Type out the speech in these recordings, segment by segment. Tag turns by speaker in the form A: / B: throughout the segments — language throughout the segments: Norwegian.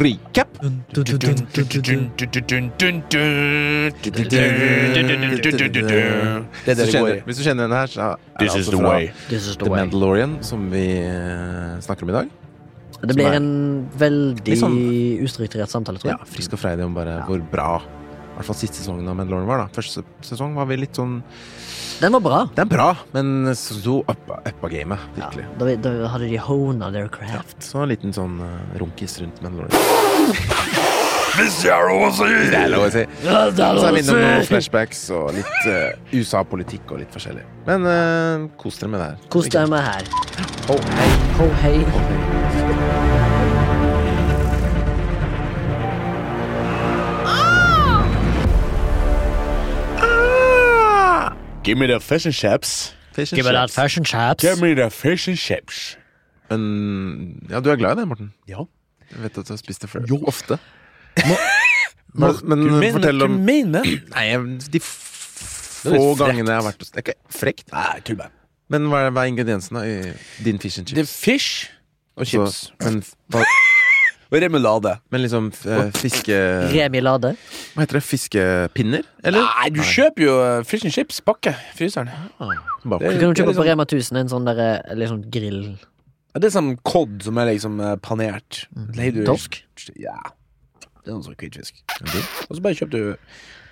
A: recap.
B: Det er det det går i.
A: hvis du kjenner denne her, så er det
B: This is
A: altså
B: the
A: fra
B: way.
C: The.
A: Mandalorian, som vi eh, snakker om i dag.
C: Det blir en veldig
A: sånn-
C: ustrukturert samtale, tror
A: Ja. Frisk og freidig om bare
C: Ja.
A: hvor bra hvert fall siste sesongen av Mandalorian var. da Første sesong var vi litt sånn
C: Den var bra.
A: Den er bra, men så uppa, uppa gamet.
C: Ja,
A: Virkelig.
C: da, da hadde de hona their craft.
A: Så en liten sånn uh, runkis rundt Mandalorian.
B: Hvis jeg har lov å si!
A: Det er lov å si. Så er vi innom noen flashbacks og litt uh, USA-politikk og litt forskjellig. Men uh, kos dere med det her.
C: Kos dere med det her.
A: Ho, hei.
C: Ho, hei.
A: Ho, hei.
B: Give me the fish and chips.
A: Fish and
C: Give me that
A: chips.
C: fashion chaps.
B: Give me the fish and chips.
A: Men ja, du er glad i det, Morten?
B: Ja.
A: Jeg vet at du har spist det før.
B: Jo.
A: Ofte. Men, men
B: Du mener,
A: fortell om
B: du mener?
A: Nei, de
B: er
A: få gangene jeg har vært hos ikke frekt.
B: Nei, tull meg.
A: Men hva er, hva er ingrediensene i din fish and
B: Det er fish og chips.
A: Så, men,
B: Og remulade.
A: men liksom f- fiske...
C: Remilade.
A: Hva heter det? Fiskepinner? Eller?
B: Nei, du kjøper jo eh, fish and chips pakke. Fryseren.
A: Bare-
C: Du kan jo kjøpe på
B: liksom-
C: Rema 1000 en sånn derre liksom grill.
B: Ja, Det er sånn cod som er liksom eh, panert. Leier du
C: Torsk?
B: Ja. Det er noe sånn hvitfisk. Og så bare kjøper du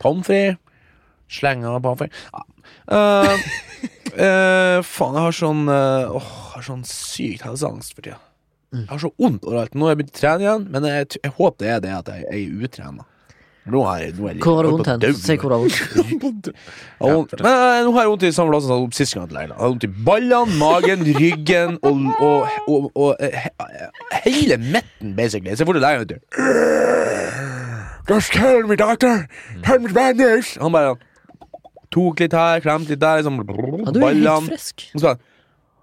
B: pommes frites. Slenger pommes frites. Ja. Eh, eh, faen, jeg har sånn eh, Åh, jeg har sånn sykt helseangst for tida. Jeg har så vondt overalt. Nå har jeg begynt å trene igjen, men jeg, jeg håper det er det at jeg, jeg er utrena. Nå har jeg, nå er jeg
C: Hvor har du vondt hen? Si hvor du har vondt.
B: Men eh, nå har jeg vondt i samme plass som sist gang. Jeg har vondt i ballene, magen, ryggen og, og, og, og eh, he, hele midten, basically. Så får deg, legen, vet du. Just tell me, doctor. Tell me Spanish. Han bare tok litt her, klemte litt der, liksom.
C: Ja, du er helt frisk.
B: Og så sa han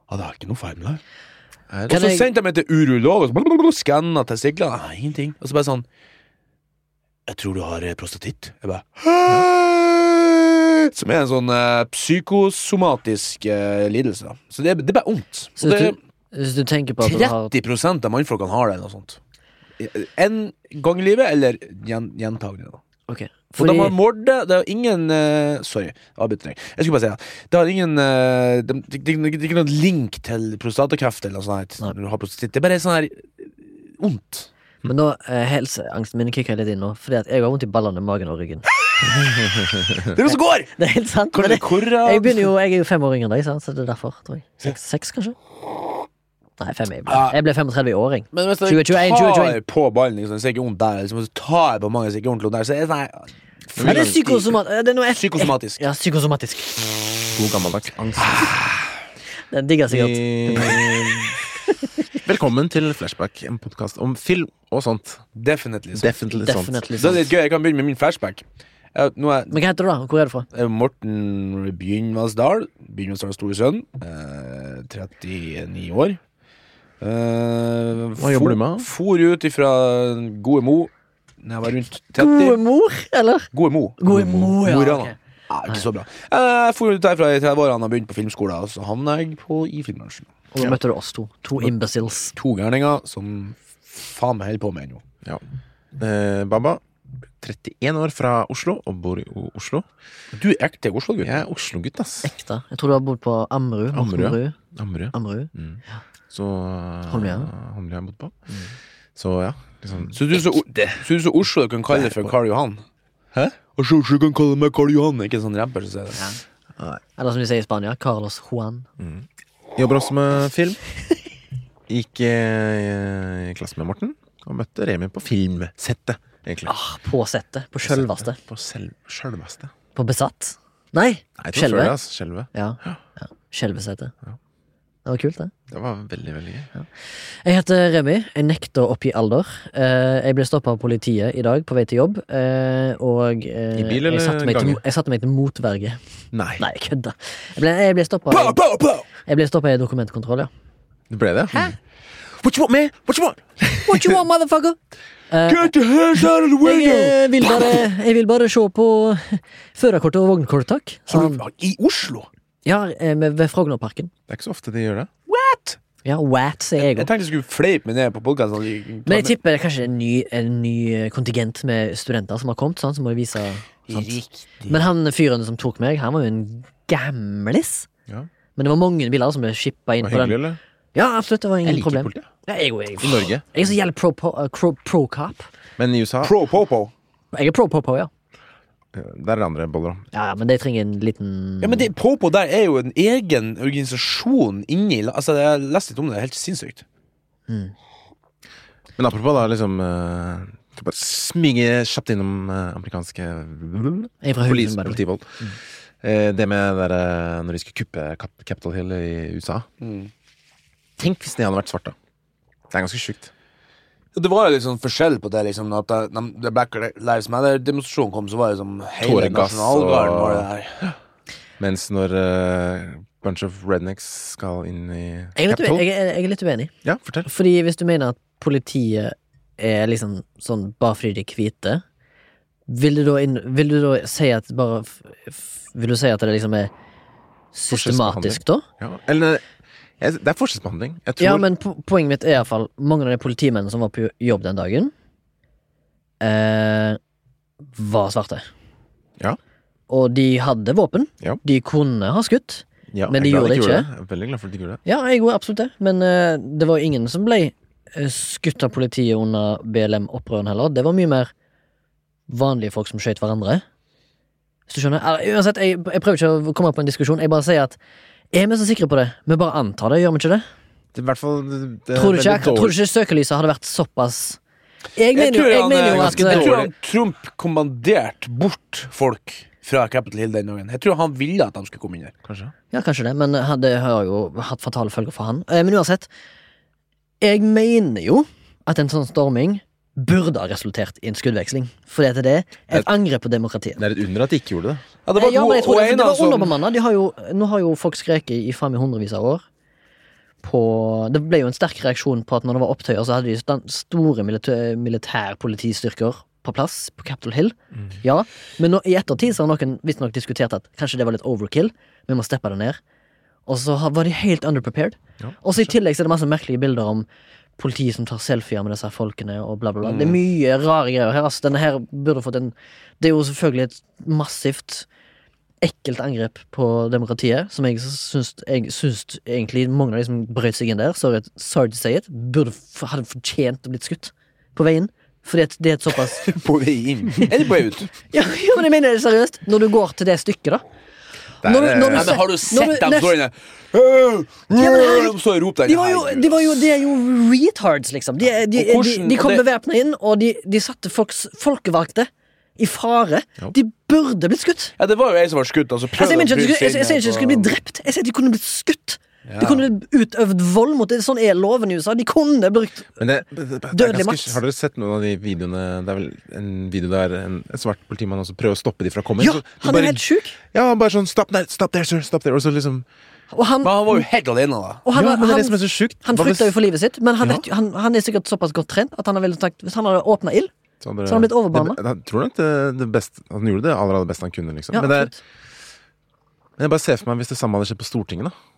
B: Ja, det er ikke noe feil med det. Og så
C: jeg-
B: sendte jeg meg til urolog og skanna testiklene. Nei, Ingenting. Og så bare sånn Jeg tror du har eh, prostatitt. Jeg bare «Hæ?» Som er en sånn uh, psykosomatisk uh, lidelse. da. Så det, det er bare vondt.
C: Så
B: det
C: hvis du, tenker på at du har
B: 30% av mannfolkene har det. Noe sånt. En gang i livet, eller gjen, gjentagende. Da.
C: fordi...
B: Og de har mordet Det er ingen uh, Sorry, avbryter jeg. Jeg skulle bare si det. Det har ingen uh, det, de, de, de, er ikke noen link til prostatakreft eller noe sånt. Her, Når du har prostatitt. Det er bare sånn her eh, vondt.
C: Men nå, uh, helseangsten min kicker litt inn nå, fordi at jeg har vondt i ballene, magen og ryggen.
B: Det er noe som går!
C: Det er helt sant. Det, jeg, jo, jeg er jo fem år yngre enn deg, så det er derfor. Seks, seks kanskje? Nei, fem. Jeg ble,
B: Ja.
C: jeg ble 35 i år.
B: Men hvis
C: 2021,
B: jeg
C: 2021.
B: tar på ballen, liksom, så er det ikke vondt der. Liksom, så tar på mange, så er det ikke vondt der. Så er det nei, her
C: Ja, det er psykosomat... Det er noe et-
B: Psykosomatisk.
C: Ja, psykosomatisk.
A: God gammeldags angst.
C: Den digger sikkert.
A: Eh, Velkommen til Flashback, en podkast om film og sånt.
B: Definitely. Så.
A: Definitely sånt.
C: Definitely
B: Så det er litt gøy. Jeg kan begynne med min flashback. Jeg, nå er
C: Men hva heter du, da? Hvor er du fra?
B: jeg er Morten Bjynvassdal. Bjynvassdals store sønn. Eh, 39 år. Eh,
A: Hva jobber du med?
B: For ut ifra Gode Mo da jeg var rundt 30.
C: Gode mor, eller?
B: Gode Mo.
C: Gode Mo, ja.
B: Mo i Rana.
C: ok.
B: Ja, ikke så bra. Jeg for ut derfra i 30-årene og begynte på filmskolen, og så havna jeg på, i filmbransjen.
C: Og da møtte du oss to. To imbeciles.
B: To gærninger som faen meg holder på med ennå.
A: Ja. Eh, Baba, 31 år fra Oslo og bor i O- Oslo.
B: Du er ekte Oslo-gutt.
A: Jeg er Oslo-gutt, ass.
C: Ekte. Jeg tror du har bodd på Ammerud.
A: Ammerud, ja. Ammerud.
C: Ammerud.
A: Mm. Så
C: Holmlia.
A: Holmlia har jeg bodd på. Så ja, liksom
B: Så du så, så du så Oslo du kan kalle det for Karl Johan?
A: Hæ?
B: Oslo kan kalle meg Karl Johan, ikke en sånn rapper som sier det.
C: Ja. Eller som de sier i Spania, Carlos Juan.
A: Jobber også med film. Gikk eh, i klasse med Morten og møtte Remi på filmsettet, egentlig.
C: Ah, på settet. På sjølveste.
A: På selv, sjølveste.
C: På Besatt. Nei! Skjelve.
A: Ja. det, ass.
C: Ja. Ja. Det var kult, det.
A: Det var veldig, veldig gøy.
C: Jeg heter Remi. Jeg nekter å oppgi alder. Eh, jeg ble stoppa av politiet i dag på vei til jobb. eh, og eh,
A: I bil eller
C: jeg satte, meg til,
A: gange?
C: jeg satte meg til motverge.
A: Nei,
C: Nei, kødda. Jeg ble, jeg ble stoppa i dokumentkontroll, ja.
A: Du ble det.
C: Hæ?
B: What you want, man? What you want?
C: What you want, motherfucker?
B: Get your hands out of the window!
C: Jeg vil bare, jeg vil bare se på førerkortet og vognkortet, takk.
B: Har du, I Oslo?
C: Ja, eh, med- ved Frognerparken.
A: Det er ikke så ofte de gjør det.
B: What?
C: Ja, what, sier jeg
B: Jeg
C: òg.
B: tenkte jeg skulle fleipe meg ned på podkasten.
C: Men jeg tipper det er kanskje en ny, en ny kontingent med studenter som har kommet, sånn, så må vise sant? Men han fyren som tok meg, han var jo en gamlis.
A: Ja.
C: Men det var mange biler som ble shippa inn
A: Var
C: på den.
A: hyggelig, eller?
C: Ja, absolutt, det var
A: Jeg
C: ingen
A: liker
C: problem.
A: politiet.
C: Ja, jeg, jeg,
A: I Norge.
C: jeg er så jævlig pro, pro, pro, pro.
A: Men i USA,
B: Pro Popo.
C: Jeg er pro popo, ja.
A: Der er det andre boller. da.
C: ja. ja, Men de trenger en liten
B: Ja, men det, Popo der er jo en egen organisasjon inni Altså, Jeg leste litt om det, det er helt sinnssykt.
A: Men apropos, da, liksom uh, Bare smyge kjapt innom uh, amerikanske
C: er by
A: politivold. Eh, det med der, uh, når de skulle kuppe Cap Capitol Hill i USA. Tenk hvis det hadde vært svart, da. Det er ganske sjukt.
B: Det var jo litt sånn forskjell på det. liksom At da Black Lives Matter-demonstrasjonen kom, så var det liksom hele nasjonalgarden var det der.
A: Mens når uh, bunch of rednecks skal inn i
C: Jeg
A: Capitol
C: jeg, er- jeg er litt uenig.
A: Ja, fortell.
C: Fordi hvis du mener at politiet er liksom sånn bare fordi de er hvite, vil du da, inn, vil du da si at bare f, f, Vil du si at det liksom er systematisk, da?
A: Ja. Eller jeg, Det er forskjellsbehandling. Tror
C: Ja, men po poenget mitt er iallfall mange av de politimennene som var på jobb den dagen, eh, var svarte.
A: Ja.
C: Og de hadde våpen.
A: Ja.
C: De kunne ha skutt.
A: ja,
C: men de gjorde det
A: ikke.
C: ikke.
A: Jeg er veldig glad for at de gjorde det.
C: Ja, jeg gjorde absolutt det, men eh, det var ingen som ble eh, skutt av politiet under BLM-opprørene heller. Det var mye mer vanlige folk som skjøt hverandre. Hvis du skjønner? Eller, uansett, jeg, jeg prøver ikke å komme på en diskusjon. Jeg bare sier at er vi så sikre på det? Vi bare antar det, gjør vi ikke det?
A: Det er i hvert fall det, det er
C: Tror du ikke,
A: veldig
C: tror du
A: dårlig.
C: ikke søkelyset hadde vært såpass Jeg mener jo,
B: tror
C: jeg
B: han,
C: mener
B: eh,
C: jo at
B: ganske- jeg tror han Trump kommanderte bort folk fra Capitol Hill den dagen. Jeg tror han ville at de skulle komme inn der.
A: Kanskje.
C: Ja, kanskje det, men det har jo hatt fatale følger for han. Eh, Men uansett, jeg mener jo at en sånn storming burde ha resultert i en skuddveksling. For det er et angrep på demokratiet.
A: Det er et under at de ikke gjorde det.
B: Ja, det var
C: ja, men jeg tror det, det var
B: som-
C: underbemanna. De nå har jo folk skreket i faen meg hundrevis av år. På, det ble jo en sterk reaksjon på at når det var opptøyer, så hadde de store militæ- militærpolitistyrker på plass på Capitol Hill.
B: Mm.
C: Ja, men nå, i ettertid så har noen visstnok diskutert at kanskje det var litt overkill. Vi må steppe det ned. Og så var de helt underprepared.
A: Ja,
C: Og så i tillegg så er det masse merkelige bilder om politiet som tar selfier med disse folkene og bla, bla, bla.
B: Mm.
C: Det er mye rare greier her. Altså, denne her burde fått en Det er jo selvfølgelig et massivt ekkelt angrep på demokratiet, som jeg syns, jeg syns egentlig mange av de som brøt seg inn der, sorry, sorry to say it, burde, hadde fortjent å blitt skutt på veien. Fordi det er et såpass
B: På vei inn. Eller på vei ut.
C: ja, ja, men jeg mener det seriøst. Når du går til det stykket, da. Når når du
B: Nei, men har du sett dem stå inne?
C: Ja, men her-
B: De står og roper der.
C: De, var jo, de, var jo, de er jo retards, liksom. De, de, de,
B: hvordan-
C: de kom bevæpna inn, og de, de satte folks folkevalgte i fare.
A: Ja.
C: De burde blitt skutt.
B: Ja, det var jo ei som var skutt. Altså,
C: Altså, jeg, sier ikke at de skulle bli drept, jeg sier at de kunne blitt skutt. De kunne utøvd vold mot det. Sånn er loven i USA. De kunne brukt
A: Men det, det, det, det
C: Dødelig
A: ganske,
C: makt.
A: har dere sett noen av de videoene Det er vel en video der en, en svart politimann også prøver å stoppe de fra å komme inn.
C: Ja, han
A: bare,
C: er helt sjuk.
A: Ja, han bare sånn Stop there, stop there, sir, stop there. Og så liksom
C: Og han,
B: Men han var jo helt alene, da.
C: og han,
A: Ja, men det er det som er så sjukt.
C: han frykta jo for livet sitt, men han,
A: Ja.
C: vet, han, han er sikkert såpass godt trent at han har sagt Hvis han hadde åpna ild
A: så hadde
C: han blitt.
A: Jeg tror nok det, det beste Han gjorde det aller, aller beste han kunne, liksom.
C: Ja,
A: men, det er, men jeg bare ser for meg hvis det samme hadde skjedd på Stortinget, da.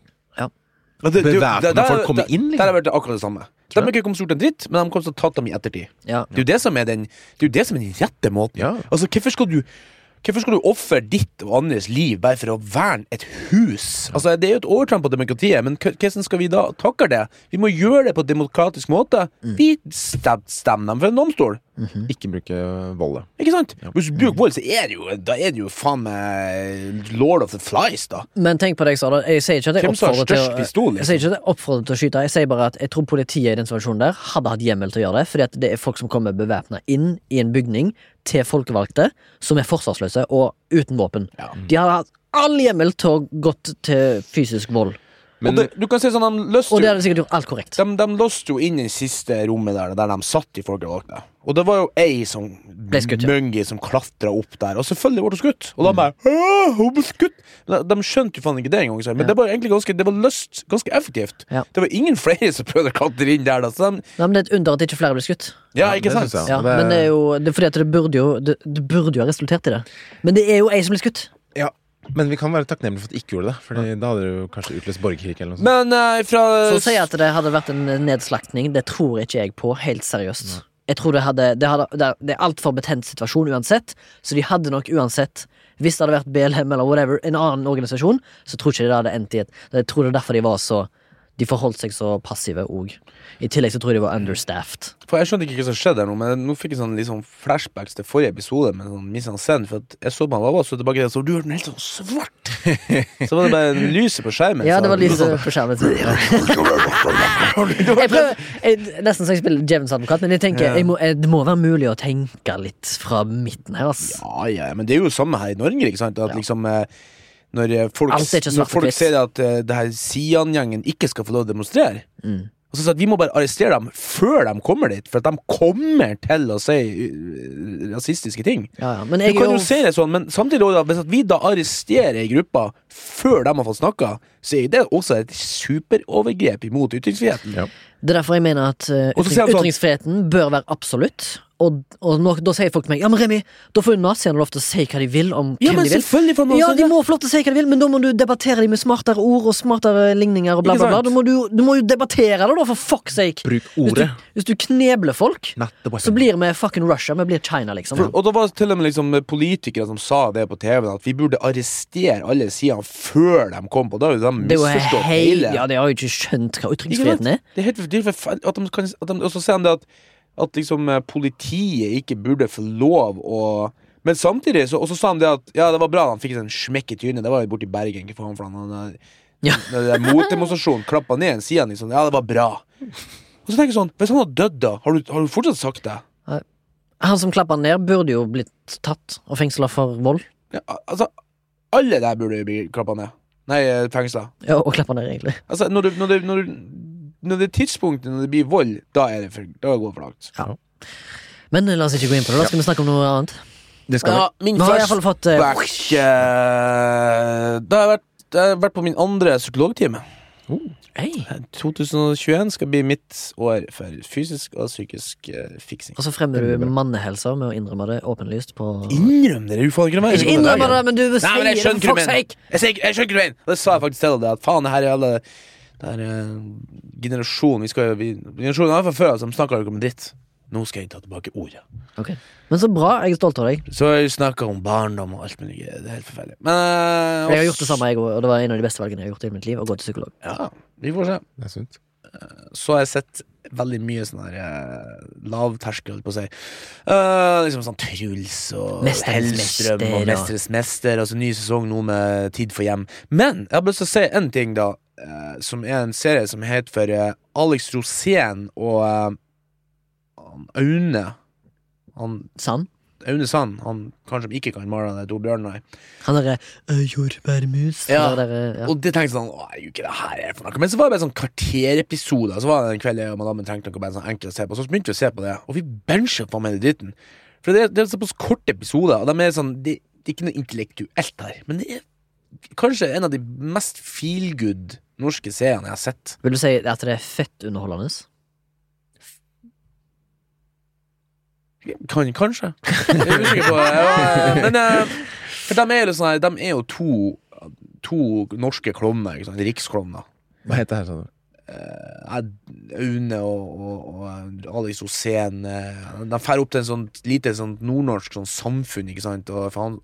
A: Bevæpna folk
B: komme
A: inn, liksom.
B: Der har vært akkurat det samme. De har ikke kommet stort en dritt, men de har til å ta dem i ettertid.
C: Ja.
B: Det er jo det som er den Det er jo det som er den rette måten.
A: Ja.
B: Altså, hvorfor skal du Hvorfor skal du ofre ditt og andres liv bare for å verne et hus? Altså, Det er jo et overtramp på demokratiet, men hvordan skal vi da takle det? Vi må gjøre det på en demokratisk måte.
C: Mm.
B: Vi stemmer dem for en domstol.
A: Ikke bruke vold.
B: Ikke sant? Hvis du bruker vold, så er det jo Da er det jo faen meg lord of the flies, da.
C: Men tenk på det jeg sa da. Jeg sier ikke at jeg oppfordrer til, å-
B: pistol, liksom?
C: jeg sier ikke at jeg oppfordrer til å skyte. Jeg sier bare at jeg tror politiet i den situasjonen der hadde hatt hjemmel til å gjøre det. Fordi at det er folk som kommer bevæpna inn i en bygning til folkevalgte som er forsvarsløse og uten våpen.
B: Ja.
C: De har hatt all hjemmel til å gått til fysisk vold.
A: Men
B: og det, du kan si sånn, de løste
C: Og det hadde sikkert gjort alt korrekt.
B: de, de låste jo inn i siste rommet der Der de satt i folkevalgte. Og det var jo ei som
C: Ble skutt, ja.
B: Mungi som klatra opp der. Og selvfølgelig ble hun skutt. Og da bare Hun ble skutt! De, de skjønte jo faen ikke det engang. så- Men
C: Ja.
B: det var egentlig ganske Det var løst ganske effektivt.
C: Ja.
B: Det var ingen flere som prøvde å klatre inn der. Da. Så de,
C: Nei, men det er et under at ikke flere ble skutt.
B: ja, ikke sant?
C: Ja,
A: det-
C: men det er jo det er fordi at det burde jo det, det burde jo ha resultert i det. Men det er jo ei som ble skutt.
A: Ja. Men vi kan være takknemlige for at de ikke gjorde det, for da hadde det jo kanskje utløst borgerkrig eller noe sånt.
B: Men eh, fra
C: Så å si at det hadde vært en nedslaktning, det tror ikke jeg på, helt seriøst. Jeg tror det hadde Det, hadde, det det er altfor betent situasjon uansett, så de hadde nok uansett Hvis det hadde vært BLM eller whatever, en annen organisasjon, så tror ikke de det hadde endt i et Jeg tror det er derfor de var så De forholdt seg så passive òg. I tillegg så tror jeg de var understaffed.
B: For Jeg skjønte ikke hva som skjedde her nå, men nå fikk jeg sånn, sånn flashbacks til forrige episode. Med sånn mise en scène, For at jeg så på han Baba, så tilbake der, så du hørte den helt sånn svart. så var det bare lyset på skjermen.
C: Ja, det var lyset på skjermen. Jeg prøver jeg, Nesten så jeg spiller Jevens advokat, men jeg tenker jeg må, jeg, det må være mulig å tenke litt fra midten her, ass.
B: Ja, ja, men det er jo samme her i Norge, ikke sant? At
C: Ja.
B: liksom eh, Når eh, folk, når folk ser at uh, det her Sian-gjengen ikke skal få lov til å demonstrere
C: Mm.
B: Og så sa at Vi må bare arrestere dem før de kommer dit, for at de kommer til å si uh, rasistiske ting.
C: Ja, ja. Men
B: Du
C: jeg
B: kan jo
C: jo
B: si det sånn, men samtidig også, hvis at vi da arresterer ei gruppe før de har fått snakka, så er det også et superovergrep imot ytringsfriheten.
A: Ja.
C: Det er derfor jeg mener at uh, ytringsfriheten bør være absolutt. Og, og nå, da sier folk til meg Ja, men Remi, da får jo naziene lov til å si hva de vil om
B: Ja,
C: hvem de vil. Ja, de må få lov til å si hva de vil, men da må du debattere dem med smartere ord og smartere ligninger og bla, bla, bla. Du må du, du må jo debattere det, da, for fuck's sake!
A: Bruk
C: Hvis du,
A: ordet.
C: hvis du knebler folk, så blir vi fucking Russia. Vi blir China, liksom.
B: For, og da var til og med liksom politikere som sa det på TV, at vi burde arrestere alle sidene før de kom på. Da har jo de misforstått hele.
C: ja, de har jo ikke skjønt hva ytringsfriheten er.
B: Det er helt det er helt, at de kan, at de, Og så sier de det at, at liksom eh, politiet ikke burde få lov å Men samtidig så, Og så sa han det at Ja, det var bra han fikk en smekk i trynet. Det var jo borti Bergen. Ikke for han, han
C: Ja.
B: Den motdemonstrasjonen klappa ned en side liksom. Ja, det var bra. Og så tenker jeg sånn Hvis han hadde dødd, da? Har du, har du fortsatt sagt det?
C: Han som klappa ned, burde jo blitt tatt og fengsla for vold.
B: Ja, altså Alle der burde bli klappa ned. Nei, fengsla.
C: Ja, og klappa ned, egentlig.
B: Altså, når, du, når, du, når, du, når det tidspunktet når det blir vold, da er det for, da går det for langt.
C: Men la oss ikke gå inn på det. Da skal vi snakke om noe annet.
A: Det skal vi.
B: Ja, min
C: Vi har i hvert fall fått uh...
B: back, uh, Da har jeg vært, jeg har vært på min andre psykologtime.
C: Hei.
B: 2021 skal bli mitt år for fysisk og psykisk uh, fiksing.
C: Og så fremmer du mannehelsa med å innrømme det åpenlyst på
B: Innrøm det! Du får ikke
C: Ikke innrømme det, men du
B: jeg
C: sier det,
B: hva
C: for fuck's sake!
B: Jeg, skjønner ikke hva du mener! Det sa jeg faktisk til deg. At faen, det her er alle Det er er generasjonen Vi skal vi, Generasjonen hvert fall før som snakker ikke om dritt. Nå skal jeg ta tilbake ordet.
C: Ok. Men så bra. Jeg er stolt av deg.
B: Så jeg snakker om barndom og alt mulig. Det er helt forferdelig. Men eh,
C: Jeg har gjort det samme, jeg òg, og det var en av de beste valgene jeg har gjort i mitt liv. Å gå til psykolog.
B: Ja, vi får se.
A: Det er sunt.
B: Så har jeg sett veldig mye sånn her eh, lavterskel, på å si. Uh, liksom sånn Truls og Hellstrøm og Mesterens mester. Altså ny sesong nå med Tid for hjem. Men jeg har lyst til å si en ting, da. Uh, som er en serie som heter for Alex Rosén og Aune. Han
C: Sann.
B: Aune Sand, han kanskje ikke kan male de to bjørnene.
C: Han derre jordbærmus.
B: Ja.
C: Der, ja.
B: Og det tenkte sånn, å, jo ikke det her er for noe Men så var det bare sånn kvarterepisoder. Så var det en kveld jeg og madammen trengte noe bare sånn enkelt å se på Så begynte vi å se på det Og vi bencha faen meg den dritten For det, er- det er såpass korte episoder Og de er sånn, det, det er ikke noe intellektuelt her Men det er kanskje en av de mest feelgood norske seerne jeg har sett
C: Vil du si at det er fett underholdende?
B: Kan, Kanskje Jeg er usikker på ja, Men eh, For de er sånn her De er jo to To norske klovner? Riksklovner
A: Hva heter det her, sa du?
B: eh, Aune og, og, og Alex Osen De drar opp til en sånn lite sånn nordnorsk sånn samfunn, ikke sant. Og faen,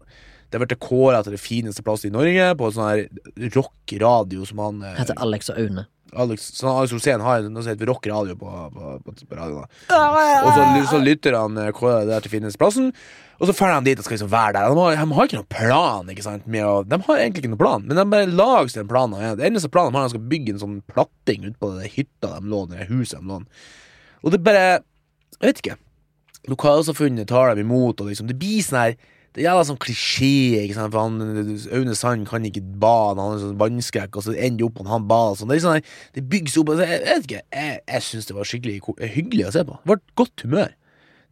B: det har blitt kåra til det fineste plasset i Norge, på en sånn her rock-radio som han eh,
C: Heter Alex og Aune.
B: Alex, så Alex Rosén har noe som heter rock radio på, på, på, på radioen. Og så, så lytter han eh, kåra det der til finnesplassen plassen, og så drar han dit og skal liksom være der. De har, de har ikke noen plan. ikke sant med å, De har egentlig ikke noen plan, men de bare lager seg en plan. Ja. Det eneste planen de har, er at de skal bygge en sånn platting ut på det hytta de lå det huset de lå Og det er bare Jeg vet ikke. Lokalsamfunnet tar dem imot, og liksom det blir sånn her det er sånn klisjé, ikke sant, for han, Aune Sand kan ikke bade, han er sånn vannskrekk, og så ender det opp med han bader sånn. Det er sånn det bygges opp, altså, jeg, vet ikke, jeg, jeg syns det var skikkelig hyggelig å se på. Det et godt humør.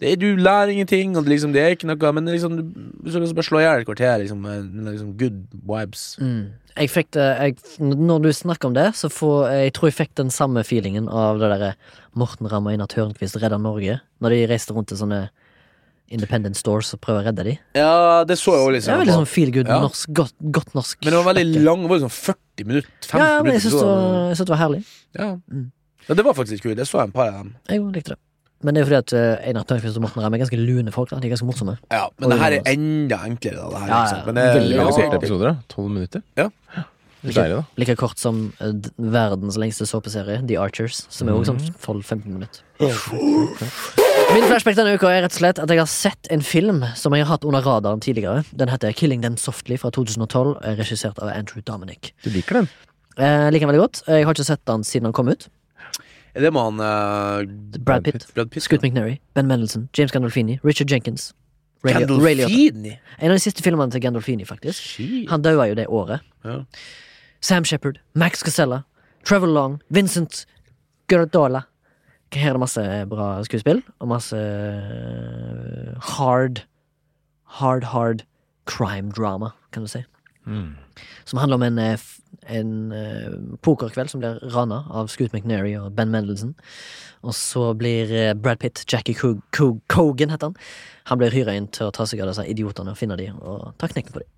B: Det du lærer ingenting, og det, liksom, det er ikke noe, men liksom, du, du skal liksom bare slå i hjel et kvarter, liksom, liksom good vibes.
C: Mm. Jeg fikk det jeg, Når du snakker om det, så får jeg tror jeg fikk den samme feelingen av det derre Morten Ramm og Einar Tørnquist redda Norge, når de reiste rundt til sånne independent stores og prøve å redde de.
B: Ja, det så jeg òg, liksom.
C: Det veldig sånn feel good,
B: Ja.
C: norsk, godt, godt norsk.
B: Men det var veldig lang, det var liksom 40 minutter. 50
C: Ja, ja, men jeg syns det, var- det var herlig.
B: ja.
C: Mm.
B: ja, det var faktisk kult. Jeg så en par av dem.
C: Jeg likte det. Men det er jo fordi at uh, Einar Tørnquist og Morten Ramm er ganske lune folk. da De er ganske morsomme.
B: Ja, men
C: og
B: det her er enda enklere. Da, det her,
C: Ja, ja,
B: Men det er
C: veldig
A: korte episoder, da. Tolv minutter.
B: Ja.
A: Da.
C: Like kort som uh, verdens lengste såpeserie, The Archers, som er også sånn 12-15 minutter. Min flashback denne uka er rett og slett at jeg har sett en film som jeg har hatt under radaren tidligere. Den heter Killing Them Softly fra 2012, er regissert av Andrew Dominic.
A: Du liker den?
C: Jeg liker den veldig godt. Jeg har ikke sett den siden den kom ut.
B: Er det med han uh,
C: Brad Pitt,
B: Brad Pitt?
C: Scoot McNary, Ben Mendelsohn, James Gandolfini, Richard Jenkins. Ray Liotta. Ray
B: Gandolfini?
C: En av de siste filmene til Gandolfini, faktisk.
B: Shit.
C: Han daua jo det året.
B: Ja.
C: Sam Shepard, Max Casella, Trevor Long, Vincent Gerdola. Her er det masse bra skuespill, og masse eh, hard Hard, hard crime drama, kan du si.
A: Mm.
C: Som handler om en, eh, en eh, pokerkveld som blir rana av Scoot McNairy og Ben Mendelsohn. Og så blir Brad Pitt, Jackie Cog Cog Cogan heter han, han blir hyra inn til å ta seg av disse idiotene og finne dem og ta knekken på dem.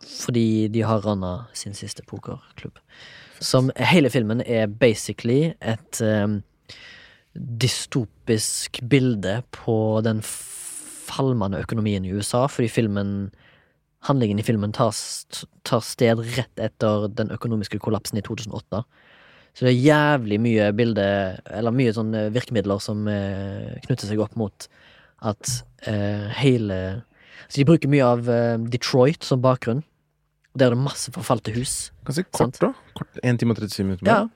C: Fordi de har rana sin siste pokerklubb. Som hele filmen er basically et um, dystopisk bilde på den falmende økonomien i USA, fordi filmen Handlingen i filmen tar, tar sted rett etter den økonomiske kollapsen i 2008. Så det er jævlig mye bilde, eller mye sånne virkemidler som eh, knytter seg opp mot at eh, hele Så de bruker mye av eh, Detroit som bakgrunn. Der er det masse forfalte hus.
A: Ganske
C: Sant.
A: kort, da. Kort, 1 time og 37 minutter.
C: Ja.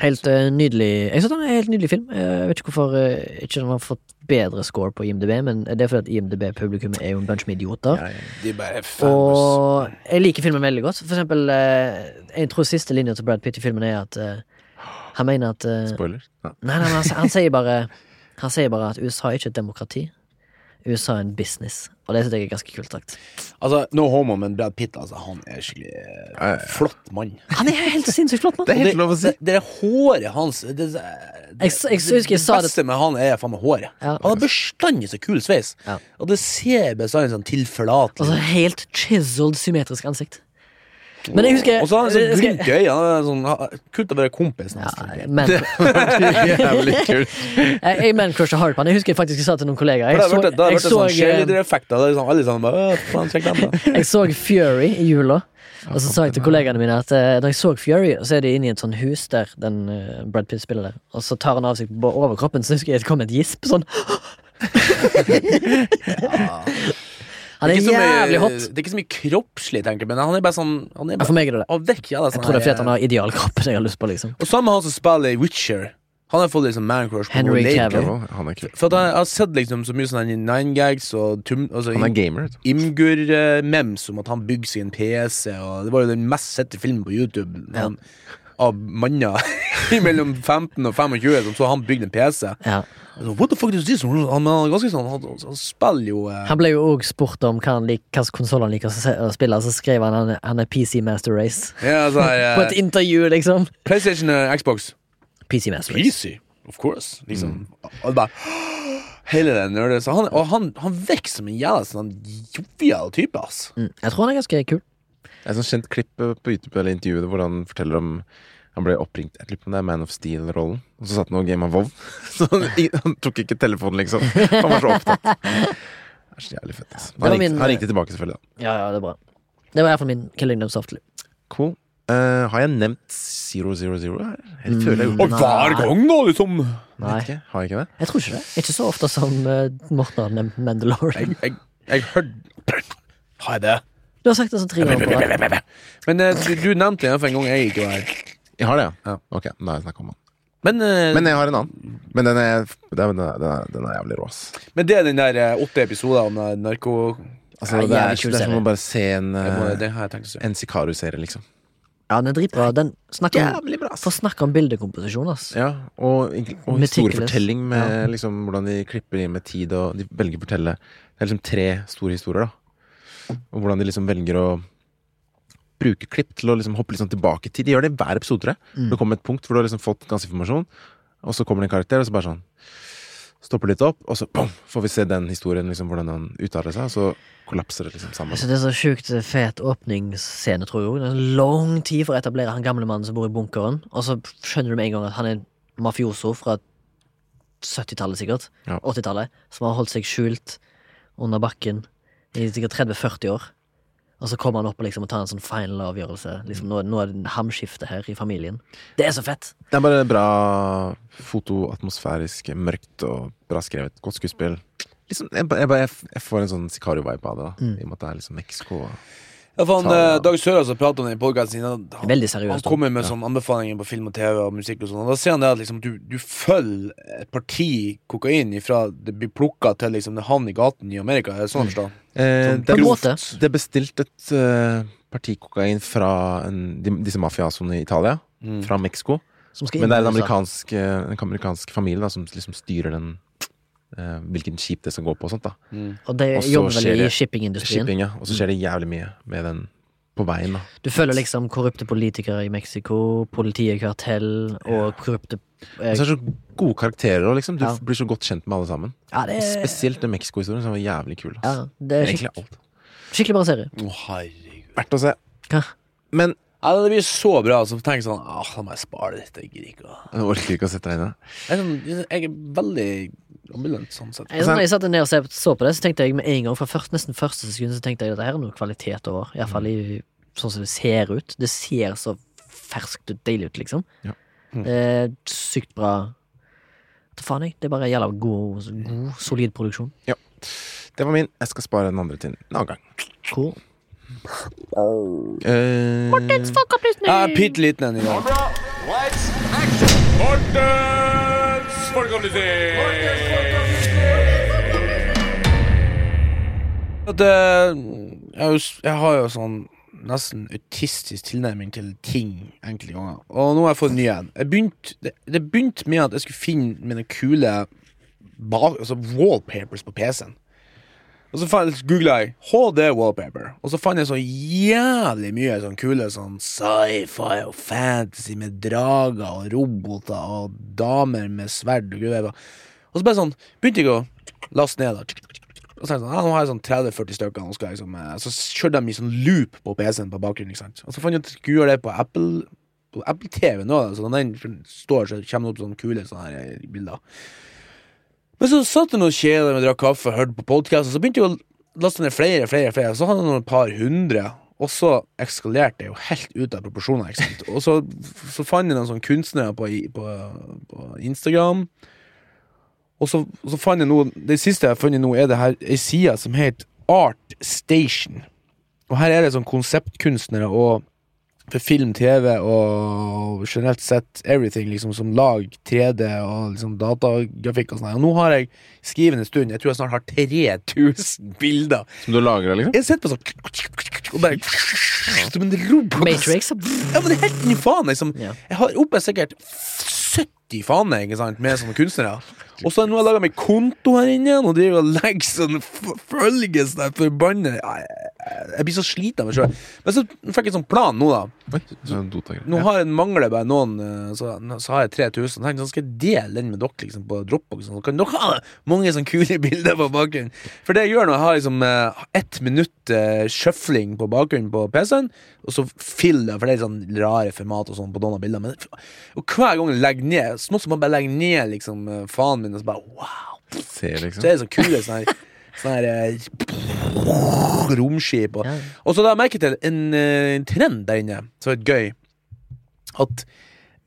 C: Helt uh, nydelig Jeg synes den er en helt nydelig film. Jeg vet ikke hvorfor uh, ikke den har fått bedre score på IMDb, men det er fordi at IMDb-publikummet er jo en bunch med idioter.
B: Ja. De bare.
C: Og jeg liker filmen veldig godt. For eksempel, uh, jeg tror siste linja til Brad Pitt i filmen er at eh, han mener at eh,
A: Spoiler. Ja.
C: Nei, nei, han, han sier bare Han sier bare at USA er ikke et demokrati. USA er en business. Og det synes jeg er ganske kult sagt.
B: Altså, no homo, men Brad Pitt, altså, han er skikkelig eh, flott mann.
C: Han er helt sinnssykt flott, mann!
A: Det er helt lov å si.
B: Det, det er håret hans det, det, det,
C: Jeg jeg jeg sa det-
B: beste med han er faen meg håret.
C: Ja.
B: Han har bestandig så kul sveis.
C: Ja.
B: Og det ser bestandig sånn tilforlatelig
C: Altså helt chiseled, symmetrisk ansikt. Men jeg husker
B: Og så har han sånn glimt i øynene. Sånn, kult å være kompis.
C: Ja, men,
A: Jævlig kult.
C: jeg mancrusher hardt på han. Jeg husker faktisk jeg sa til noen kollegaer. Jeg så,
B: det, det
C: jeg så,
B: da. Da».
C: jeg så Fury i jula. Og så sa jeg til kollegaene mine at eh, når jeg så Fury, så er de inne i et sånn hus der den uh, Brad Pitt spiller der. Og så tar han av seg på overkroppen, så husker jeg det kom et gisp sånn. Han er
B: er så mye-
C: jævlig hot.
B: Det er ikke så mye kroppslig, tenker jeg, men han er bare sånn Han er bare
C: for meg er det det.
B: vekk, ja, det er
C: Jeg
B: sånn
C: tror det er fordi han har idealkroppen jeg har lyst på, liksom.
B: Og samme han som spiller i Witcher. Han har fått liksom man-crush på
C: Henry Cavill.
A: Han er.
B: For at jeg jeg har sett liksom så mye sånne nine gags og tum, altså,
A: Han er gamer.
B: Imgur-mems om at han bygger sin PC, og det var jo den mest sette filmen på YouTube
C: Ja.
B: Av manner mellom 15 og 25 som så han bygde en PC.
C: Ja.
B: Så, What the fuck is this? Han, han, ganske sånn, han, han spiller jo eh,
C: Han ble jo òg spurt om hva hvilken konsoll han liker å spille, så skrev han han er- han er PC Master Race.
B: ja, altså, eh,
C: På et intervju, liksom.
B: PlayStation og Xbox.
C: PC Master Race.
B: PC, of course. Liksom. Det bare Hele den nerdesa. Han, og han, han virker som en jævla sånn jovial type, ass.
C: Mm. Jeg tror han er ganske kul.
A: Det er et sånt kjent klipp på YouTube eller intervjuet hvor han forteller om han ble oppringt Jeg lurer på om det er Man of Steel-rollen. Og så satt han og gama Vov. Så han, han tok ikke telefonen, liksom. Han var så opptatt. Det er så jævlig fett. Altså. Han, ringte,
C: min-
A: han ringte tilbake, selvfølgelig. da
C: Ja, ja, det er bra. Det var iallfall min Killing Them Softly.
A: Cool. Uh, har jeg nevnt Zero Zero Zero her? Jeg føler jeg
C: Mm,
A: gjorde det.
B: Hver gang, da, liksom!
C: Nei,
A: ikke. Har jeg ikke det?
C: jeg tror ikke det. Ikke så ofte som uh, Morten har nevnt Mandalorian.
B: Jeg, jeg, jeg hørte Har jeg det?
C: Du har sagt det sånn tre ganger på rad.
B: Men eh, du, du nevnte den for en gang jeg ikke var her.
A: Jeg har det, ja.
B: Ja.
A: Ok, da har jeg snakket om den.
B: Men, eh,
A: Men jeg har en annen. Men den er, den er, den er, den er jævlig rå, ass.
B: men det er den der eh, åtte episoder om eh, narko...
A: Altså,
C: Ja,
A: det, er,
C: jævlig kul
A: det er som
C: serie.
A: å bare se en,
B: Jeg må,
A: eh,
B: det har jeg tenkt å se.
A: en Sikaru-serie, liksom.
C: Ja, den er dritbra. Den snakker om,
A: Jævlig bra, ass.
C: får snakke om bildekomposisjon, ass.
A: Ja, og, egentlig- og
C: Meticulous.
A: historiefortelling med liksom, hvordan de klipper inn med tid, og de velger å fortelle Det er liksom tre store historier, da. Og hvordan de liksom velger å bruke klipp til å liksom hoppe sånn tilbake i tid. De gjør det i hver episode, tror jeg.
C: Mm.
A: Det kommer et punkt hvor du har liksom fått ganske informasjon, og så kommer det en karakter, og så bare sånn stopper litt opp, og så boom, får vi se den historien, liksom, hvordan han uttaler seg, og så kollapser det liksom sammen.
C: Altså, det er så sjukt fet åpningsscene, tror jeg. Det er en lang tid for å etablere han gamle mannen som bor i bunkeren, og så skjønner du med en gang at han er en mafioso fra 70-tallet, sikkert.
A: Ja.
C: 80-tallet. Som har holdt seg skjult under bakken i sikkert 30-40 år. Og så kommer han opp og liksom og tar en sånn final avgjørelse. Liksom, nå, nå er det hamskifte her i familien. Det er så fett!
A: Det er bare bra fotoatmosfærisk, mørkt og bra skrevet. Godt skuespill. Liksom, jeg, jeg, jeg, jeg får en sånn Sicario-vibe av det, da.
C: Mm.
A: I og med at det er liksom Mexico.
B: Ja, for han,
A: Ta-
B: eh, Dag Sørås har pratet om det i podkasten sin. Han,
C: Veldig seriøst. da.
B: kommer med
A: Ja.
B: sånn anbefalinger på film og TV og musikk og sånn. Og da sier han det at liksom, du, du følger et parti kokain ifra det blir plukka til liksom, det havner i gaten i Amerika. Er det sånn forstå?
A: Eh,
B: Sånn
A: det, er, det er bestilt et uh, parti kokain fra en, de, disse mafiasoene i Italia,
B: Mm.
A: fra Mexico. Men det er en amerikansk, eh, en amerikansk familie da, som liksom styrer den hvilken skip det skal gå på og sånt. da
B: Mm.
C: Og det
A: Og så
C: jobber vel i
A: det
C: shippingindustrien.
A: Shipping, ja. Og så skjer det jævlig mye med den på veien. da
C: Du følger liksom korrupte politikere i Mexico, politiet, kartell og korrupte
A: Og
C: eh,
A: så er det så gode karakterer, og liksom. Du
C: Ja.
A: blir så godt kjent med alle sammen.
C: Ja, det
A: Spesielt den Mexico-historien, som var jævlig kul.
C: ja, det er skikkelig,
A: alt.
C: skikkelig bra serie.
B: Å, herregud.
A: Verdt å se.
C: Hva?
A: Men
B: Ja, det blir så bra, så tenk sånn Åh, da må jeg spare dette. Jeg gidder ikke å
A: jeg orker ikke å sette deg inn i det.
B: jeg er veldig ambulant sånn sett.
C: Jeg, når jeg satt ned og så- så på det, så tenkte jeg med en gang fra først, nesten første sekund Så tenkte jeg at det her er noe kvalitet over. Iallfall mm. sånn som det ser ut. Det ser så ferskt ut, deilig ut, liksom.
A: Ja.
B: Mm.
C: Det er sykt bra. Hva faen, jeg. Det er bare jævla god, god solid produksjon. Ja.
A: Det var min. Jeg skal spare den andre til en annen gang.
C: Cool.
A: Mortens
B: Jeg er bitte liten en i dag.
D: Lights,
B: At, eh, jeg, har jo sånn nesten autistisk tilnærming til ting enkelte ganger. Og nå har jeg fått en ny en. Det, det begynte med at jeg skulle finne mine kule bak, altså wallpapers på PC-en. Og så googla jeg HD wallpaper, og så fant jeg så jævlig mye sånn kule sånn sci-fi og fantasy med drager og roboter og damer med sverd og greier. Og så bare sånn begynte jeg å laste ned. og så sånn, ja, nå har jeg sånn 30-40 stykker nå skal liksom, eh, Så kjørte de i sånn loop på PC-en på bakgrunnen ikke sant? Og så fant jeg ut jeg gjøre det på Apple På Apple TV nå Så når den står så kommer det opp sånne kule sånne her bilder Men så satt jeg og kjeda med drakk kaffe og hørte på podkast, Og så begynte jeg å laste ned flere, flere, flere Så hadde jeg noen par hundre og så eskalerte det jo helt ut av proporsjoner ikke sant? Og så, så fant jeg noen sånne kunstnere på, på, på Instagram og så, og så fant jeg noe Det siste jeg har funnet nå, er det her ei side som heter Art Station. Og her er det sånn konseptkunstnere og for film, TV og generelt sett everything, liksom, som lag 3D og liksom datagrafikk og sånn. Og nå har jeg skrevet en stund, jeg tror jeg snart har 3000 bilder.
A: Som du lagra, liksom?
B: Jeg sitter på sånn Og bare Som en robot.
C: Matrix.
B: Ja, men det er helt ny faen, liksom. Jeg har oppe sikkert 70 faner ikke sant, med sånne kunstnere. Og så har jeg laga meg konto her inne, og driver og legger sånn følges der forbannet jeg, blir så sliten av meg sjøl. Men så fikk jeg en sånn plan nå, da.
A: Sånn.
B: Nå har jeg mangler bare noen, eh, så, så har jeg 3000. Tenk, så skal jeg dele den med dere liksom, på Dropbox. Så kan dere ha mange sånne kule bilder på bakgrunnen. For det jeg gjør når jeg har liksom eh, ett minutt uh, shuffling på bakgrunnen på PC-en, og så fill det, for det er sånn rare format og sånn på noen av bildene. Men, og hver gang jeg legger ned, så må man bare legge ned liksom faen min, og så bare wow.
A: Se, liksom.
B: Så er det så kule sånn her Sånne her eh, romskip og, og så la jeg merke til en, eh, en trend der inne som er gøy. At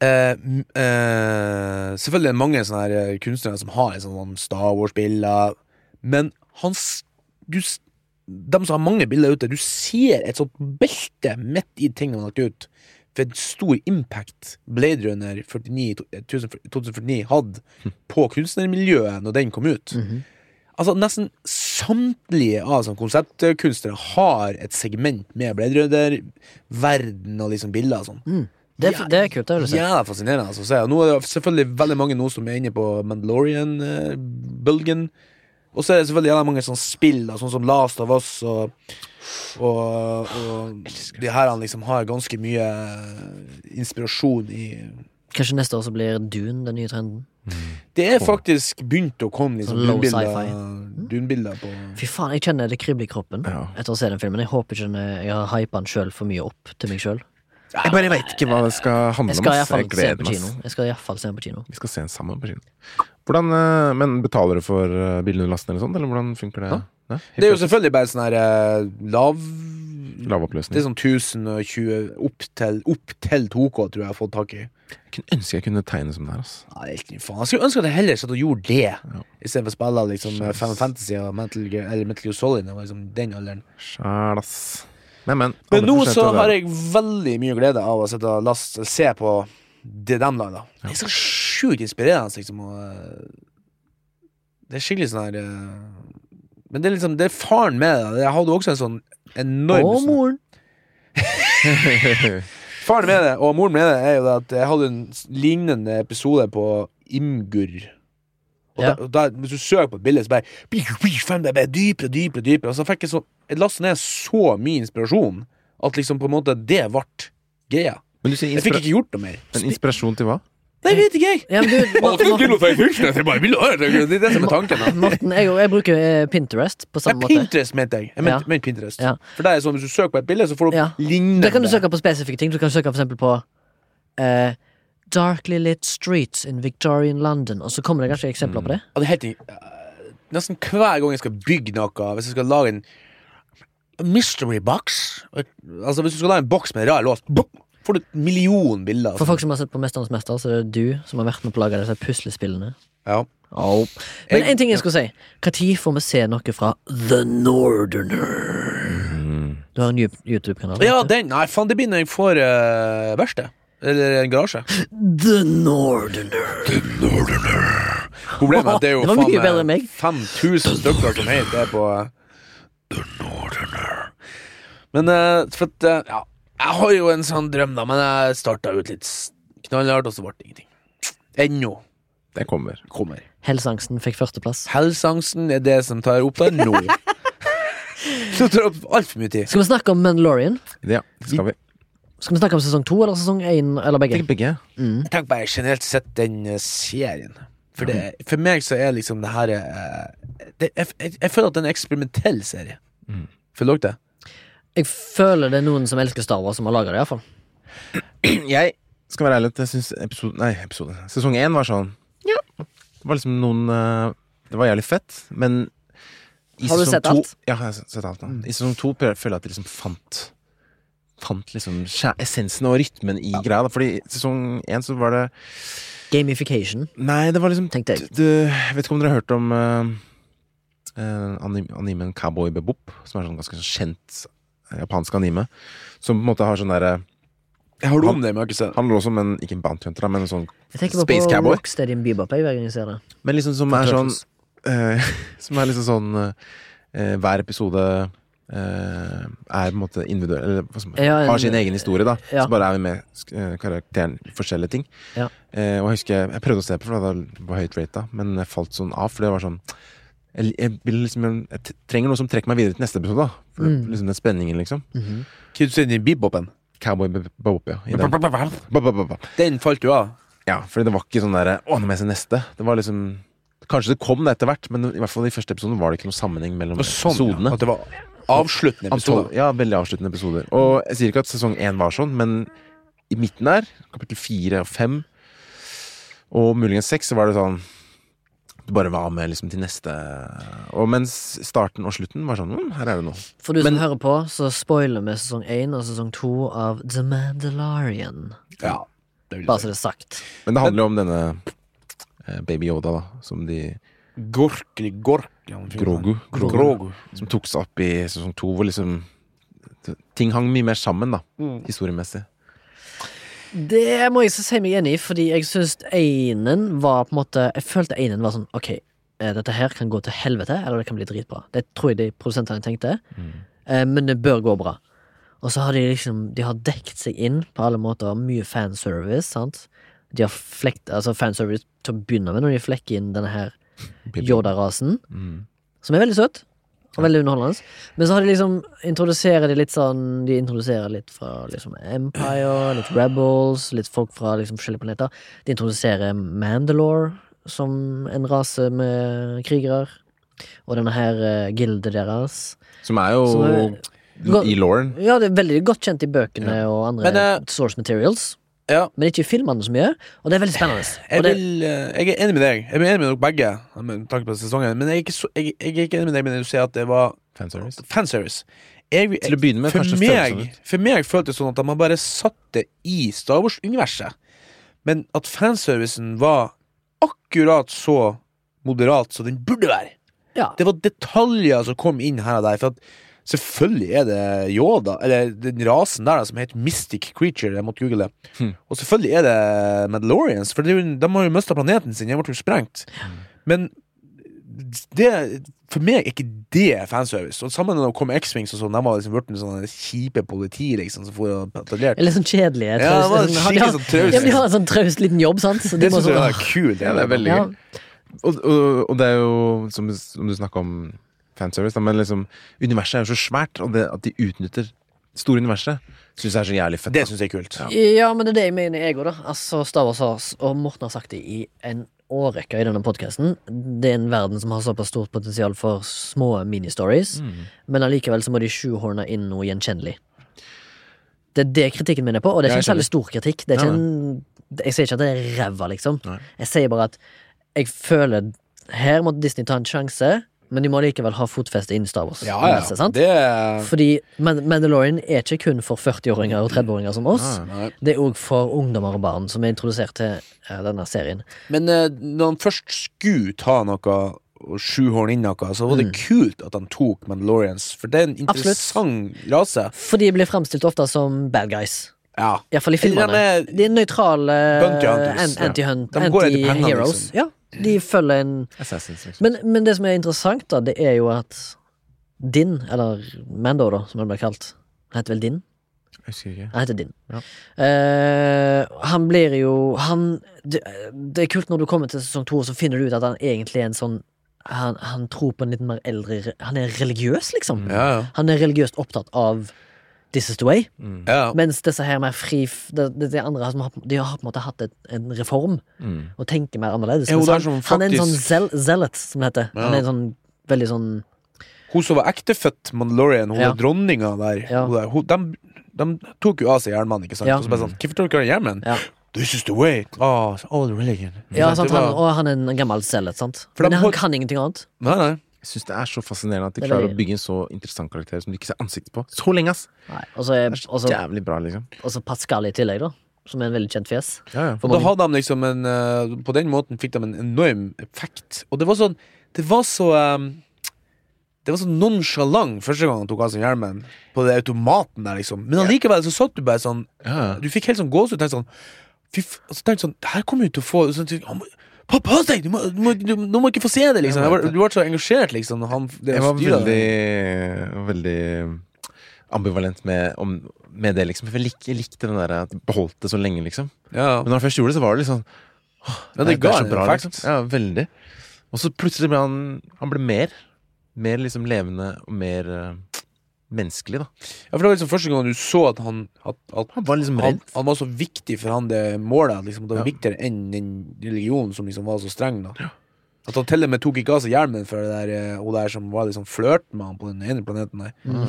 B: eh, eh, Selvfølgelig er det mange sånne her eh, kunstnere som har sånn Star Wars-bilder, men hans du, De som har mange bilder ute, du ser et sånt belte midt i tingene de har lagt ut. For en stor impact Blade Runner 49, 2049 hadde på kunstnermiljøet når den kom ut.
C: Mhm.
B: Altså Nesten samtlige av sånne konseptkunstnere har et segment med Blade Runner, verden og liksom bilder og sånn.
C: Mm. Det, er- det er kult, det si.
B: Ja, fascinerende altså, nå er det selvfølgelig veldig mange nå som er inne på Mandalorian-bølgen. og så er det selvfølgelig mange sånne spill, da, sånn som Last of Us og og, og de her han liksom har ganske mye inspirasjon i
C: Kanskje neste år så blir Dune den nye trenden.
B: Det er faktisk begynt å komme liksom
C: low
B: dunbilder,
C: sci-fi.
B: dunbilder på
C: Fy faen, jeg kjenner det kribler i kroppen
A: Ja.
C: etter å se den filmen. Jeg håper ikke den, jeg har hypa den sjøl for mye opp til meg sjøl.
A: Jeg bare veit ikke hva det skal handle
C: Jeg
A: om.
C: skal
A: ass.
C: iallfall
A: Jeg
C: se den
A: gleder
C: på
A: meg.
C: kino.
A: ass.
C: Jeg skal i hvert fall se den på kino.
A: Vi skal se den sammen på kino. Hvordan, eh, men betaler du for uh, bilunderlasten eller sånt, eller hvordan funker det?
B: Ja. Det er jo selvfølgelig bare sånn her eh, lav Det
A: Lavoppløsning.
B: er sånn 1020 opp til, opp til 2K, tror jeg jeg har fått tak i.
A: Jeg kunne ønske jeg kunne tegne som det her. ass.
B: Nei, ny faen. Jeg skulle ønske at jeg heller satt og gjorde det, istedenfor å spille liksom eh, Final Fantasy og Metal Gear, eller Metal Gear Solid. Det var liksom den alderen.
A: Sjæl, ass. Men, men.
B: Men nå så har jeg veldig mye glede av å sitte og laste, se på det de lager. Det er så sjukt inspirerende, liksom. Og, eh, det er skikkelig sånn her eh, Men det er liksom Det er faren med det. Jeg hadde også en sånn enorm
C: Og moren!
B: Faren med det, og moren med det, er jo det at jeg hadde en lignende episode på Imgur. Og
C: Ja.
B: da, da, hvis du søker på et bilde, så bare er dypere dypere. dypere Og så fikk jeg så Jeg lastet ned så mye inspirasjon at liksom på en måte det ble greia.
A: Men du sier
B: Jeg fikk ikke gjort noe mer.
A: en inspirasjon til hva?
B: Nei, vet ikke jeg.
C: Ja, men du, Morten, Morten,
B: Det er det som er tanken. da.
C: Morten jeg, jeg bruker eh, Pinterest på
B: Nei,
C: samme måte.
B: Pinterest mente jeg. Jeg mente,
C: Ja.
B: mente Pinterest.
C: Ja.
B: For det er sånn, Hvis du søker på et bilde, så får du
C: Ja.
B: opp lignende.
C: Der kan du søke på spesifikke ting. Du kan søke for eksempel på eh, Darkly lit streets in Victorian London, og så kommer det kanskje eksempler på det.
B: Og det er helt uh, Nesten hver gang jeg skal bygge noe, hvis jeg skal lage en mystery box Altså Hvis du skal lage en boks med en rar lås, får du et million bilder.
C: For folk som har sett på Mesternes mester, så er det du som har vært med på å lage disse puslespillene.
B: Ja.
C: Oh. Men
B: én
C: en ting jeg skulle si. Når får vi se noe fra The Northerner? Du har en YouTube-kanal?
B: ja, den Nei, faen, det blir når jeg får uh, verksted. Eller en garasje.
C: The Northerner.
B: Problemet er at det er jo
C: Det
B: faen
C: mye enn meg.
B: 5000 stykker som heter det på The Northerner. Men uh, for at uh, Ja, jeg har jo en sånn drøm, da, men jeg starta ut litt knallhardt, og så ble det ingenting. Ennå
A: Det kommer.
B: kommer.
C: Helseangsten fikk førsteplass.
B: Helseangsten er det som tar opp der nå. Så tar opp altfor mye tid.
C: Skal vi snakke om Mandalorian?
A: Ja, det skal vi.
C: Skal vi snakke om sesong to eller sesong én, eller begge?
A: Tenk begge.
B: Jeg tenker bare generelt sett den eh, serien. For, det, for meg så er liksom det her eh, det, jeg, jeg, jeg føler at det er en eksperimentell serie. Føler dere det?
C: Jeg føler det er noen som elsker Star Wars, som har laga det, iallfall.
A: Jeg skal være ærlig, jeg syns episode Nei, episode Sesong én var sånn Ja. Det var liksom noen eh, Det var jævlig fett, men i
C: Har du sett
A: to-
C: alt?
A: Ja, jeg har sett alt. Da. I sesong to føler jeg at de liksom fant Fant liksom essensen og rytmen i greia. Da. Fordi i sesong én så var det
C: Gamification,
A: Nei, det var liksom
C: tenkte jeg.
A: du, Jeg vet ikke om dere har hørt om uh, uh, animen Cowboy Bebop, som er sånn ganske kjent japansk anime. Som på en måte har sånn derre
B: Jeg har om det, men jeg har ikke sett
A: Han lå som en Ikke en bounty hunter, men en sånn
C: Jeg tenker bare
A: Space
C: på
A: Cowboy.
C: Rocksteady Bebop jeg, hver gang jeg ser det.
A: Men liksom som er sånn eh, Som er liksom sånn eh, Hver episode eh, er på en måte individuell Eller hva som,
C: Ja, en-
A: har sin egen historie, da.
C: Ja.
A: Så bare er vi med eh, karakteren i forskjellige ting.
C: Ja.
A: Eh, og jeg husker jeg prøvde å se på, for det var høyt rata, men jeg falt sånn av. For det var sånn jeg, jeg, vil liksom, jeg trenger noe som trekker meg videre til neste episode. Da. For
C: Mm.
A: liksom den spenningen, liksom.
C: Mhm.
B: Hva du sier du i bebopen?
A: Cowboy Beb- Bebop, ja. den.
B: Falt du av.
A: Ja, fordi det var ikke sånn derre Å, nå må jeg se neste. Det var liksom Kanskje det kom det etter hvert, men i hvert fall i første episoden var det ikke noen sammenheng mellom
B: sånn,
A: episodene.
B: ja. At det var avsluttende episoder.
A: ja, veldig avsluttende episoder. Og jeg sier ikke at sesong én var sånn, men i midten der, kapittel fire og fem, og muligens seks, så var det sånn Du bare var med liksom til neste Og mens starten og slutten var sånn hm, Her er det noe.
C: For du
A: Men-
C: som hører på, så spoiler vi sesong én og sesong to av The Mandalorian.
B: Ja, det vil
C: Bare
B: jeg
C: så det er sagt.
A: Men det handler jo om denne eh, Baby Yoda, da, som de
B: gork ja, han fyren
A: Grogu.
B: der. Grogu.
A: Som tok seg opp i sesong to, hvor liksom Ting hang mye mer sammen, da, historiemessig.
C: Det må jeg så si meg enig i, fordi jeg syns einen var på en måte Jeg følte einen var sånn Ok, eh, dette her kan gå til helvete, eller det kan bli dritbra. Det tror jeg de produsentene tenkte. Mm. Men det bør gå bra. Og så har de liksom De har dekt seg inn på alle måter. Mye fanservice, sant. De har flekt, altså fanservice til å begynne med, når de flekker inn denne her Yoda-rasen,
A: Mm.
C: som er veldig søt. Og veldig underholdende. Men så har de liksom introduserer de litt sånn De introduserer litt fra liksom Empire, litt Rebels, litt folk fra liksom forskjellige planeter. De introduserer Mandalore, som en rase med krigere. Og denne her uh, gildet deres.
A: Som er jo
C: Som er-
A: i Lauren.
C: Ja, det er veldig godt kjent i bøkene og andre
B: Men, uh,
C: source materials.
B: Ja,
C: Men ikke i filmene så mye, og det er veldig spennende.
B: jeg,
C: det,
B: vil, eh, jeg er enig med deg. Jeg er enig med dere begge, med tanke på sesongen. Men jeg er ikke, så, jeg, jeg er ikke enig med deg når du sier at det var
A: Fanservice.
B: fanservice. Jeg, jeg,
A: Til å begynne med,
B: for,
A: kanskje sånn
B: meg,
A: ut.
B: for meg føltes det sånn at man bare satt det i Star Wars-universet. Men at fanservicen var akkurat så moderat som den burde være.
C: ja.
B: Det var detaljer som kom inn her og der. For at selvfølgelig er det Yoda, eller den rasen der som heter Mystic Creature. Jeg måtte google det.
A: Hmm.
B: Og selvfølgelig er det Mandalorians, for det de har jo mista planeten sin. Den ble jo sprengt. Men det for meg er ikke det fanservice. Og Sammen med kom X-Wings og sånn, de var liksom blitt sånne kjipe politi liksom som for og patruljerte.
C: Eller sånn kjedelige.
B: Ja, det var
C: sånn- de
B: sånn.
C: Ja, de har en sånn traust liten jobb, sant? Så de
B: Det syns jeg
C: sånn,
B: er kult.
A: Ja, det er veldig
C: Ja.
A: gøy. Og, og, og det er jo, som, som du snakker om fanservice, da, men liksom Universet er jo så svært, og det at de utnytter det store universet, syns jeg er så jævlig fett.
B: Det syns jeg er kult.
A: Ja.
C: Ja, men det er det jeg mener, jeg òg, da. Altså, Star Wars har, og Morten har sagt det i en årrekke i denne podkasten. Det er en verden som har såpass stort potensial for små ministories,
A: Mm.
C: men allikevel så må de sjuhorne inn noe gjenkjennelig. Det er det kritikken min er på, og det er ikke en særlig stor kritikk. Det er ikke en, jeg sier ikke at det er ræva, liksom.
A: Nei.
C: Jeg sier bare at jeg føler Her måtte Disney ta en sjanse, men de må likevel ha fotfeste innen Star Wars.
B: Ja, ja. Det er
C: Fordi Mandalorian er ikke kun for 40-åringer og 30-åringer som oss.
A: Nei,
B: Nei.
C: Det er òg for ungdommer og barn som er introdusert til eh, denne serien.
B: Men eh, når han først skulle ta noe og sjuhorn inn noe, så var det kult at han tok Mandalorians. For det er en interessant rase.
C: For de blir fremstilt ofte som bad guys.
B: Ja.
C: Iallfall i filmene.
B: de er-
C: nøytrale an- anti-hunt, anti-heroes. Ja, de følger en
A: liksom.
C: men, men det som er interessant, da, det er jo at Din, eller Mando, da, som han blir kalt Han heter vel Din?
A: Jeg husker ikke.
C: Han heter Din.
A: Ja.
C: Uh, han blir jo Han det, det er kult når du kommer til sesong to, så finner du ut at han egentlig er en sånn han, han tror på en litt mer eldre Han er religiøs, liksom.
B: Ja, ja.
C: Han er religiøst opptatt av This is the way.
A: Mm.
B: ja.
C: Mens disse her mer fri det, det, de andre som har, de har på en måte hatt et, en reform
A: Mm.
C: og tenker mer annerledes.
B: Jo,
C: er
B: sånn,
C: han, er en sånn zel, zealot, som det heter. Han er en sånn veldig sånn
B: Hun som var ektefødt Mandalorian, hun
C: Ja.
B: er dronninga der,
C: Ja.
B: hun der hun, de, de tok jo av seg hjelmene, ikke sant?
C: Ja.
B: Og så bare sånn Hvorfor tok deg hjelmen?
C: Ja.
B: This is the way. Oh, all religion.
C: Ja,
B: Sant?
C: han, og han er en gammel zealot, sant.
B: For
C: Men han kan ingenting annet.
B: Nei, nei.
A: Jeg syns det er så fascinerende at de
C: er
A: klarer å bygge en så interessant karakter som du ikke ser ansiktet på. Så lenge, ass!
C: Nei. også,
A: Det er så
C: også,
A: jævlig bra, liksom.
C: og så Pascal i tillegg, da. Som er en veldig kjent fjes.
A: Ja, ja.
B: Og da hadde de liksom en eh, På den måten fikk de en enorm effekt. Og det var sånn Det var så um, Det var så nonsjalant første gang han tok av seg hjelmen, på den automaten der, liksom. Men allikevel så satt du bare sånn
A: ja.
B: Du fikk helt sånn gåsehud. Tenkte sånn Fy f... Og så tenkte sånn Det her kommer jo til å få sånn, Pass deg! Du må, du, må, du, du må ikke få se det, liksom. Jeg var, du ble så engasjert, liksom. Han, det
A: Jeg var veldig, veldig ambivalent med, om, med det, liksom. For jeg, lik, jeg likte den der at beholdt det så lenge, liksom.
B: Ja.
A: Men når han først gjorde det, så var det liksom åh,
B: ja, det ga
A: er
B: så bra,
A: liksom. Ja, veldig. Og så plutselig ble han Han ble mer. Mer liksom levende og mer eh, menneskelig, da.
B: Ja, for det var liksom første gang du så at han At, at
A: Han var liksom
B: han,
A: redd.
B: han var så viktig for han det målet. Liksom, det var
A: Ja.
B: viktigere enn den religionen som liksom var så streng. da At han til og med tok ikke av seg hjelmen for det der, eh, hun der som var liksom flørt med han på den ene planeten der.
A: Mm.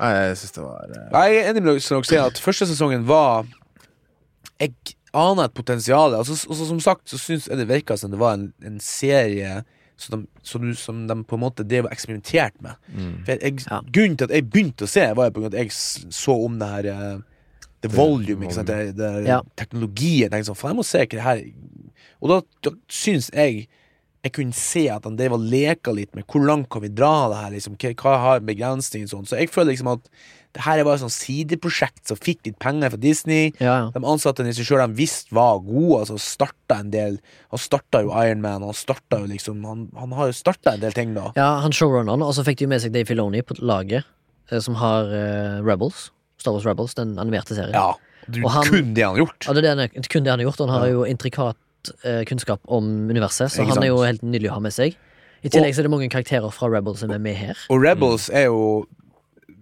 A: Nei, jeg syns det var Nei,
B: Jeg er enig med dere som sier at første sesongen var Jeg aner et potensial. Altså, og så som sagt så syns jeg det virka som det var en, en serie som de, som, som de på en måte drev og eksperimenterte med.
A: mm.
B: For jeg, jeg,
C: Ja.
B: Grunnen til at jeg begynte å se, var på at jeg så om det her eh, The volume, ikke sant? Det, det,
C: Ja.
B: teknologien. Jeg sånn, faen, jeg må se hva det her Og da, da syns jeg jeg kunne se at han drev og leka litt med hvor langt kan vi dra det her, liksom, hva, har begrensninger sånn. Så jeg føler liksom at her er bare sånn sideprosjekt som fikk litt penger fra Disney.
C: Ja, ja.
B: De ansatte en regissør de visste var god, altså starta en del Han starta jo Iron Man, han starta jo liksom Han, han har jo starta en del ting, da.
C: ja, han showrunneren, og så fikk de med seg Dave Filoni på laget, eh, som har uh, Rebels. Star Wars Rebels, den animerte serien.
B: Ja, du,
C: Og han-
B: kun det han har gjort.
C: Ja, det er det han, kun det han har gjort. Han har
B: Ja.
C: jo intrikat uh, kunnskap om universet, så han er jo helt nydelig å ha med seg. I tillegg så er det mange karakterer fra Rebels som er med her.
B: Og Rebels er jo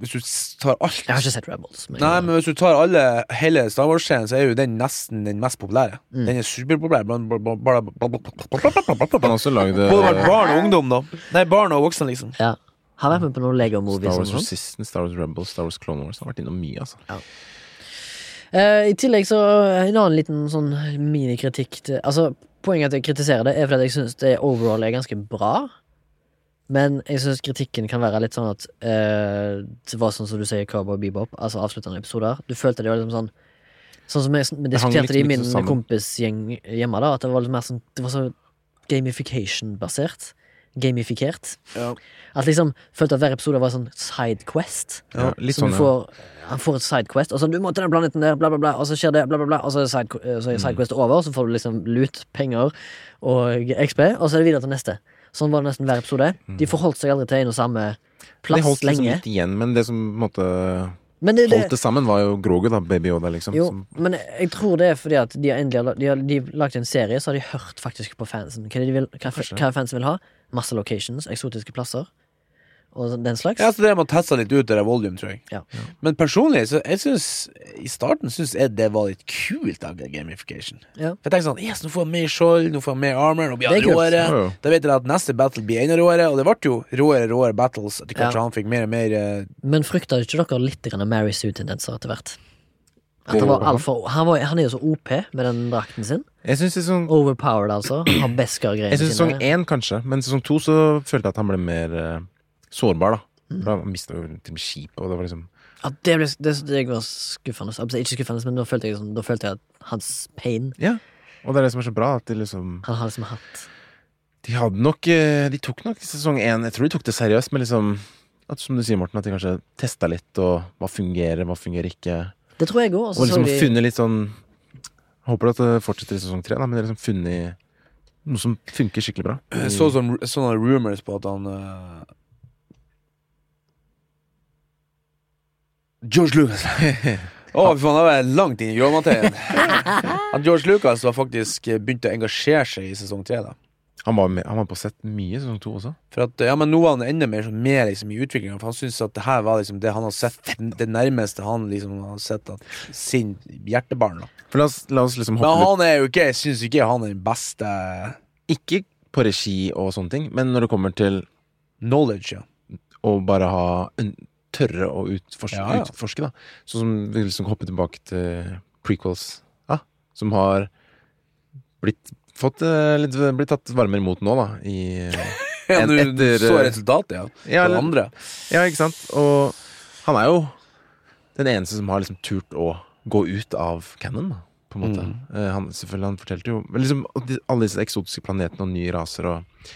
B: Hvis du tar alt
C: Jeg har ikke sett Rebels. Men
B: Nei, men hvis du tar alle, hele Star Wars-serien, så er jo den nesten den mest populære.
C: Mm.
B: Den er superpopulær blant Både
A: eh,
B: barn og ungdom, da. Nei, barn og voksne, liksom.
C: ja. Har vært med på noen Lego-movies.
A: Star
C: Wars sånn.
A: Resistance, Star Wars Rebels, Star Wars Clone Wars. Har vært innom mye, altså.
C: Eh, I tillegg så en annen liten sånn minikritikk til Altså, poenget at jeg kritiserer det, er fordi jeg syns det overall er ganske bra. Men jeg syns kritikken kan være litt sånn at eh, Det var sånn som du sier, Cowboy Bebop, altså avsluttende episoder. Du følte det var liksom sånn Sånn som jeg, vi diskuterte det i
A: liksom
C: min kompisgjeng hjemme, da, at det var litt mer sånn Det var så gamification-basert. Gamifikert.
B: Ja.
C: At liksom følte at hver episode var sånn sidequest.
A: Ja, litt
C: Så
A: sånn, ja.
C: får, han får et sidequest, og sånn du må til den planeten der, bla, bla, bla, og så skjer det, bla, bla, bla, og så er, side, så
A: Mm.
C: er sidequest over, og så får du liksom lut, penger og XP, og så er det videre til neste. Sånn var det nesten hver episode. De forholdt seg aldri til en og samme
A: plass De
C: plass
A: holdt liksom
C: lenge.
A: litt igjen, men det som på en måte
C: Men det, det,
A: holdt det sammen, var jo Grogu, da. Baby Yoda, liksom.
C: jo,
A: Som,
C: men jeg tror det er fordi at de har endelig har, de har de lagt en serie, så har de hørt faktisk på fansen. Hva, de vil, hva, hva fansen vil ha? Masse locations, eksotiske plasser, og den slags.
B: Ja, så det må teste litt ut, det der volume, tror jeg.
C: Ja.
B: Men personlig, så jeg synes I starten syns jeg det var litt kult av gamification.
C: Ja.
B: For jeg tenkte sånn Yes, nå får jeg mer skjold, nå får jeg mer armor, nå blir han råere.
A: Ja, ja.
B: Da vet jeg at neste battle blir enda råere, og det ble jo råere råere battles etter hvert
C: Ja.
B: han fikk mer og mer uh...
C: Men frykta ikke dere litt Mary Sue-tendenser etter hvert? At han, var alfa, han, var, han er jo så OP med den drakten sin.
A: jeg syns sesong,
C: Overpowered, altså. Han har Beskar-greiene
A: jeg synes sesong
C: sine.
A: én, kanskje, men sesong to så følte jeg at han ble mer eh, sårbar, da.
C: Mm.
A: For mista du til og med skipet, og det var liksom
C: Ja, det, ble, det, det var skuffende. Altså, ikke skuffende, men da følte jeg, liksom, da følte jeg at hans pain
A: Ja. Og det er det som er så bra, at de liksom
C: Han har liksom hatt
A: De hadde nok eh, De tok nok sesong én Jeg tror de tok det seriøst, men liksom at, Som du sier, Morten, at de kanskje testa litt, og hva fungerer, hva fungerer ikke.
C: Det tror jeg òg.
A: Og liksom funnet litt sånn Håper at det fortsetter i sesong tre, da, men det er liksom funnet noe som funker skikkelig bra.
B: Jeg så sånn, sånne rumors på at han George Lucas. Å, fy faen, da var langt inn i gråmaterien. At George Lucas var faktisk eh, begynt å engasjere seg i sesong tre. da
A: Han var, med, han var på sett mye i sesong to også.
B: For at, ja, men Nå var han enda mer sånn, med liksom, i utviklinga, for han syntes at det her var liksom det han har sett Det nærmeste han liksom har sett at sin hjertebarn. da
A: For la oss, la oss liksom
B: Men han er jo ikke Jeg syns ikke han er den beste
A: Ikke på regi og sånne ting, men når det kommer til
B: knowledge. Ja.
A: å bare ha en, tørre å utforske,
B: Ja, ja.
A: utforske da. Sånn som vi liksom hopper tilbake til prequels, ja, som har blitt fått eh, litt, blitt tatt varmere imot nå, da. I,
B: Ja, du,
A: etter,
B: du
A: så
B: resultatet, ja.
A: ja, eller-
B: andre.
A: ja, ikke sant? Og han er jo den eneste som har liksom turt å gå ut av canon. På en måte.
B: Mm.
A: Eh, han, selvfølgelig, han fortalte jo men liksom, alle disse eksotiske planetene og nye raser og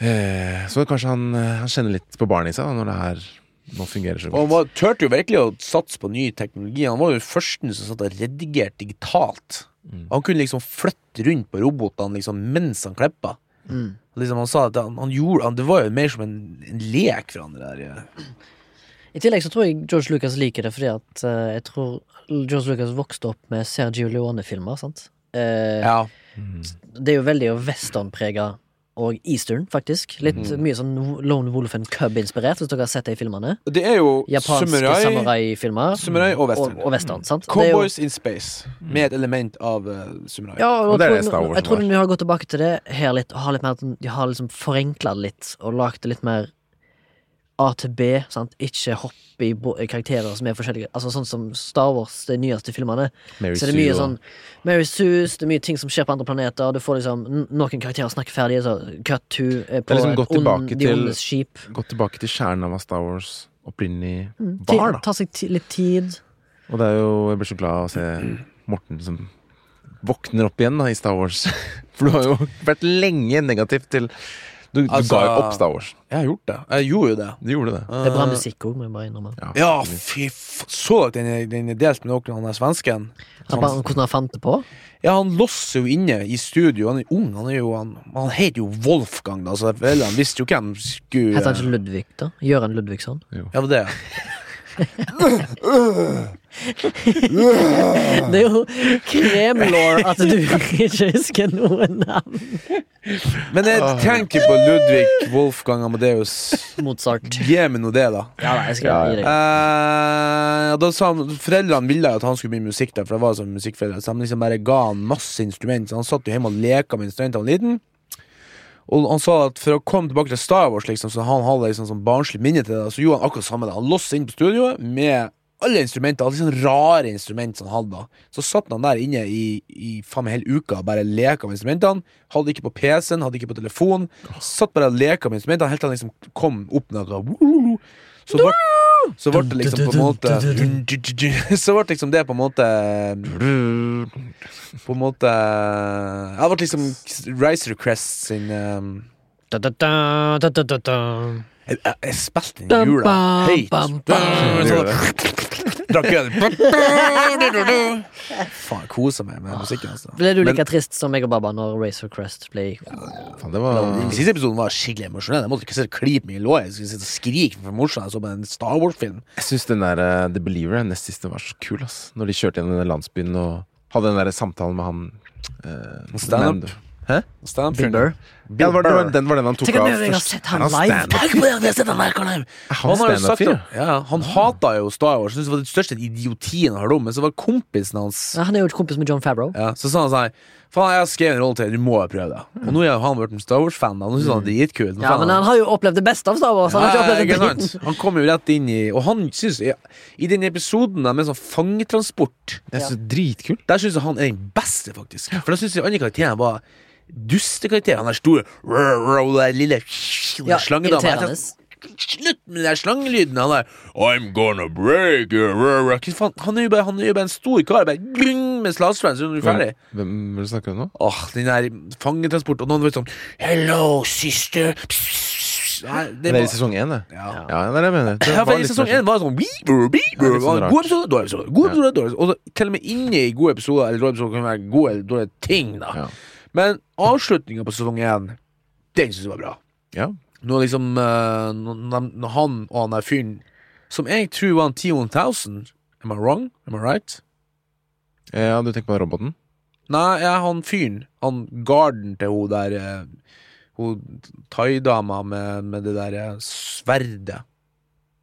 A: eh, Så kanskje han, han kjenner litt på barnet i seg da, når det her nå fungerer så
B: Og han
A: godt.
B: var, turte jo virkelig å satse på ny teknologi. Han var jo den første som satt og redigerte digitalt.
A: Mm.
B: Han kunne liksom flytte rundt på robotene liksom, mens han klippa.
C: mm.
B: Liksom, han sa at han, han gjorde han, Det var jo mer som en, en lek for han. der ja.
C: I tillegg så tror jeg George Lucas liker det fordi at uh, jeg tror George Lucas vokste opp med Sergio Leone-filmer. sant? Uh,
B: Ja.
A: Mm.
C: Det er jo veldig westernprega og eastern, faktisk. Litt
B: mm.
C: mye sånn Lone Wolf and Cub-inspirert, hvis dere har sett det i filmene.
B: Det er jo
C: Japanske
B: samurai,
C: samurai-filmer.
B: samurai og western.
C: Og, og western, sant? Er jo-
B: Cowboys in space, med et element av uh, samurai.
C: Ja, og,
A: Og det er Star Wars
C: jeg tror de har gått tilbake til det her litt, og har litt mer, de har liksom forenkla det litt, og lagd det litt mer A til B, sant? Ikke hoppe i karakterer som er forskjellige. Altså Sånn som Star Wars, de nyeste filmene.
A: Mary
C: Så det er mye sånn Mary Sues, det er mye ting som skjer på andre planeter. Du får liksom Noen karakterer snakker ferdig, så cut to eh, på
A: liksom
C: et ond- de ondes skip.
A: gått tilbake til kjernen av hva Star Wars opprinnelig
C: Mm,
A: var, da.
C: Ta seg litt tid.
A: Og det er jo, jeg blir så glad av å se Morten som våkner opp igjen da, i Star Wars. For du har jo vært lenge negativ til Du, du
B: Altså-
A: ga jo opp Star Wars.
B: Jeg har gjort det. Jeg gjorde jo det.
A: Du gjorde det.
C: Det er bra musikk òg, må jeg bare innrømme.
B: Ja, fy faen. Så dere den, den er delt med noen, han den svensken?
C: Han bare- Hvordan han fant det på?
B: Ja, han losser jo inne i studio. Han er ung. Han er jo Han, han heter jo Wolfgang, da, så han visste jo hvem skulle
C: Heter han ikke Ludvig, da? Gjøran Ludvigsson?
B: Ja, det var det.
C: Er jo kremlaw at du ikke husker noen navn.
B: Men jeg tenker på Ludvig Wolfgang Amadeus.
C: Mozart.
B: Gi meg nå det, da.
C: Ja, nei, jeg skal gi deg.
B: Eh, da sa han, Foreldrene ville at han skulle bli musikk, der, for det var sånn musikkforeldre. Så de liksom bare ga han masse instrument. Så han satt jo hjemme og leka med instrument da han var liten. Og han sa at for å komme tilbake til Star Wars, liksom, så han hadde liksom sånn barnslig minne til det, så gjorde han akkurat samme. det. Han låste inn på studioet med alle instrumenter, alle sånne rare instrumenter som han hadde. Så satt han der inne i, i faen meg hele uka og bare leka med instrumentene. Hadde ikke på PC-en, hadde ikke på telefon. Satt bare og leka med instrumentene helt til han liksom kom opp med noe Så ble, så ble det liksom på en måte Så ble liksom det på en måte På en måte Jeg ble liksom Riser Crest sin um, Jeg, jeg, spilte den i jula høyt. Drakk øl. Faen, kosa meg med musikken. Altså.
C: Ble du
B: Men-
C: like trist som meg og Baba når Racer Crest ble
A: Faen, det var
B: Den siste episoden var skikkelig emosjonell. Jeg måtte ikke sitte og klype meg i låret. Jeg skulle sitte og skrike for morsomt. Så en Star Wars-film.
A: Jeg syns den der uh, The Believer nest siste var så kul, ass. Når de kjørte gjennom den landsbyen og hadde den der samtalen med han uh,
B: Stand-up. Stand-up
C: Big
A: Ja, det var, det var, den var den han tok
C: Tenk at
A: av
C: jeg har
A: først.
C: sett han live.
B: Tenk på det, jeg har sett han
A: live,
B: Han
A: han
B: har jo sagt ja, Han hata jo Star Wars. Synes det var den største idiotien han hørte om. Men så var kompisen hans
C: Ja, han er jo kompis med John Favreau.
B: ja, Så sa han sånn Faen, jeg har skrevet en rolle til, du må prøve det. Og nå har han blitt en Star Wars-fan. da. Nå synes han er dritkult.
C: Ja, men han har jo opplevd det beste av Star Wars. Han har ikke opplevd det dritten.
B: Han kom jo rett inn i Og han synes ja, I den episoden med sånn fangetransport
A: Det er så dritkult
B: Der synes jeg han er den beste, faktisk. For da synes jeg andre karakterene var dustekarakter. Han er stor rrr, rrr, og den lille
C: Ja,
B: slangedama. Tenkte, Slutt med den slangelyden! Han er I'm gonna break you rrr, rrr. Hva? Han er jo bare, han er jo bare en stor kar. Bare gling, med slagstrand, så er du ferdig.
A: Hvem hvem er du snakke om nå?
B: Åh, den der fangetransport, og noen vet sånn Hello, sister. Nei, det
A: Det er i sesong én, det.
B: ja.
A: Ja, det er det jeg mener. Det
B: Ja, for i sesong
A: sånn-
B: én var det sånn
A: sånn.
B: God episode, dårlig episode. God episode, dårlig episode. Og så til og med inne i gode episoder Eller dårlige episoder kan være gode eller dårlige ting, da.
A: Ja.
B: Men avslutninga på sesong én, den syns jeg var bra.
A: Ja.
B: Når liksom eh, når, han og han der fyren Som jeg tror var en T1000 Am I wrong? Am I right?
A: ja, du tenker på roboten?
B: Nei, ja, han fyren. Han garden til hun der eh, Hun thaidama med, med det der eh, sverdet.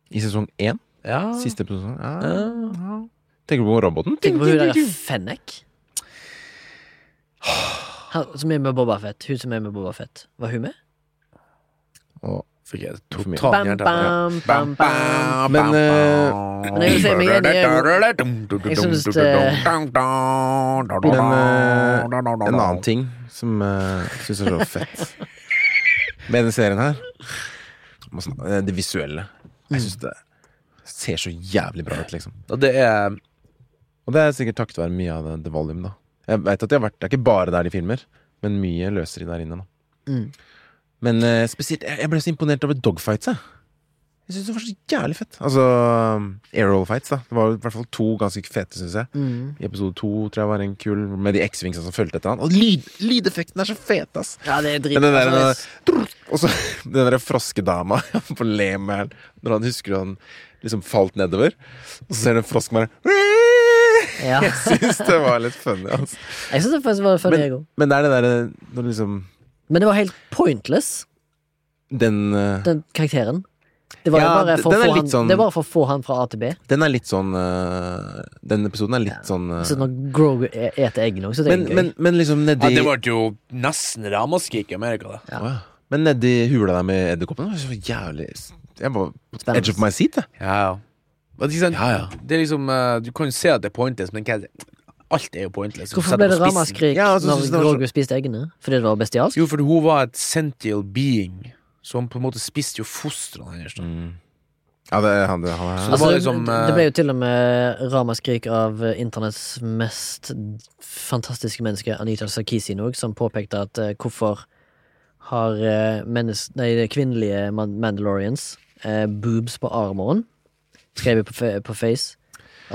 A: I sesong én?
B: Ja.
A: Siste episode? Ja.
B: Ja.
A: Tenker du på roboten?
C: Tenk på hun der Fennec. Han som er med Boba Fett. Hun som er med Boba Fett. Var hun med?
A: Å,
B: Fikk jeg
A: For mye.
B: totalt jernteppe.
C: bam.
A: Men, eh,
C: Men jeg vil si meg enig, jeg synes
A: Men eh, en annen ting som uh, syns er så fett med denne serien her må snak- eh, Det visuelle. Jeg syns det ser så jævlig bra ut, liksom.
B: Og det er
A: Og det er sikkert takket være mye av det, The Volume, da. Jeg vet at de har vært, Det er ikke bare der de filmer, men mye løser de der inne, da.
C: Mm.
A: Men eh, spesielt Jeg jeg ble så imponert over dogfights, jeg. Jeg syns det var så jævlig fett. Altså airroll fights, da. Det var i hvert fall to ganske fete, syns jeg.
C: Mm.
A: I episode to tror jeg var en kul med de X-wingsa som fulgte etter han. Og lyd, lydeffekten er så fet, ass!
C: Ja, det er drit.
A: Men den der,
C: altså,
A: Og så den derre froskedama på Lemeren, når han husker han liksom falt nedover, og så ser du en frosk bare
C: ja.
A: Jeg syns det var litt funny, altså.
C: Jeg syns det faktisk var funny, jeg òg.
A: Men det er det derre når liksom
C: Men det var helt pointless,
A: Den uh,
C: den karakteren. Det var jo
A: Ja,
C: bare for å
A: den er
C: få han,
A: sånn-
C: det var for å få han fra A til B.
A: Den er litt sånn uh, Den episoden er litt sånn uh,
C: Så når Grogu e- eter eggene òg, så det er
A: men,
C: gøy.
A: men, men liksom
B: Ja, det ble jo nesten ramaskrik i Amerika, det.
A: Ja. Men nedi hula der med edderkoppene var så jævlig Jeg var på edge of my seat, jeg.
B: Ja, ja.
A: Ja, ja.
B: Det er liksom eh, Du kan jo se at det er pointless, men hva er det? alt er jo pointless.
C: Hvorfor ble det ramaskrik
A: Ja, altså,
C: når Grogu spiste eggene? Fordi det var bestialsk?
B: Jo, for hun var et sential being, som på en måte spiste jo fostrene hennes.
A: Mm. Ja, det, han, det, han,
B: Så
A: han,
B: det
C: Altså,
B: var
C: det,
B: liksom,
C: det
B: eh,
C: ble jo til og med ramaskrik av internets internetts mest fantastiske menneske, Anita Sarkeesian òg, som påpekte at uh, hvorfor har uh, mennes, nei, det kvinnelige Mandalorians uh, boobs på armoren? Skrev hun på, på Face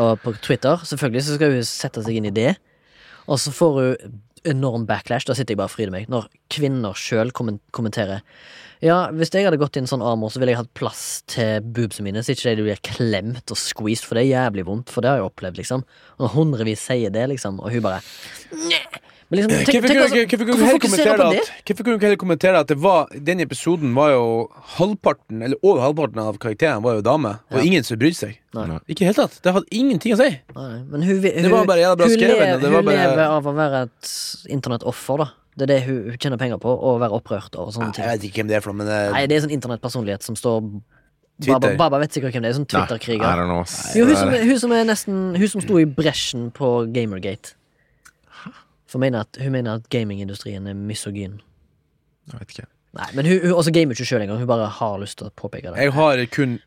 C: og på Twitter. Selvfølgelig så skal hun sette seg inn i det. Og så får hun enorm backlash. Da sitter jeg bare og fryder meg. Når kvinner sjøl kommenterer. Ja, hvis jeg hadde gått i en sånn armor, så ville jeg hatt plass til boobsene mine, så ikke de blir klemt og squeezed, for det er jævlig vondt, for det har jeg opplevd, liksom. Og hundrevis sier det, liksom, og hun bare Nei. Men liksom, tenk,
B: Hvorfor
C: tenk
B: kunne
C: altså,
B: hvorfor kunne du heller kommentere
C: på det?
B: at Hvorfor kunne du ikke heller kommentere at det var Den episoden var jo halvparten, eller over halvparten av karakterene var jo dame, og
C: Ja.
B: ingen som brydde seg.
C: Nei.
B: Ikke i det hele tatt. Det hadde ingenting å si.
C: Nei, men hun, hun,
B: Det var bare jævla bra skrevet, Hun,
C: hun
B: bare-
C: lever av å være et internettoffer, da. Det er det hun, hun tjener penger på, å være opprørt og sånne ting.
B: Jeg vet ikke hvem det er for noe, men det...
C: Nei, det er sånn internettpersonlighet som står
B: Twitter.
C: Baba, Baba vet sikkert hvem det er. Sånn Twitter-kriger. hun som, hun som er nesten Hun som sto i bresjen på Gamergate. For mener at, hun mener at gamingindustrien er misogyn.
A: Jeg vet ikke.
C: Nei, men hun, hun også gamer ikke sjøl engang. Hun bare har lyst til å påpeke det.
B: jeg har kun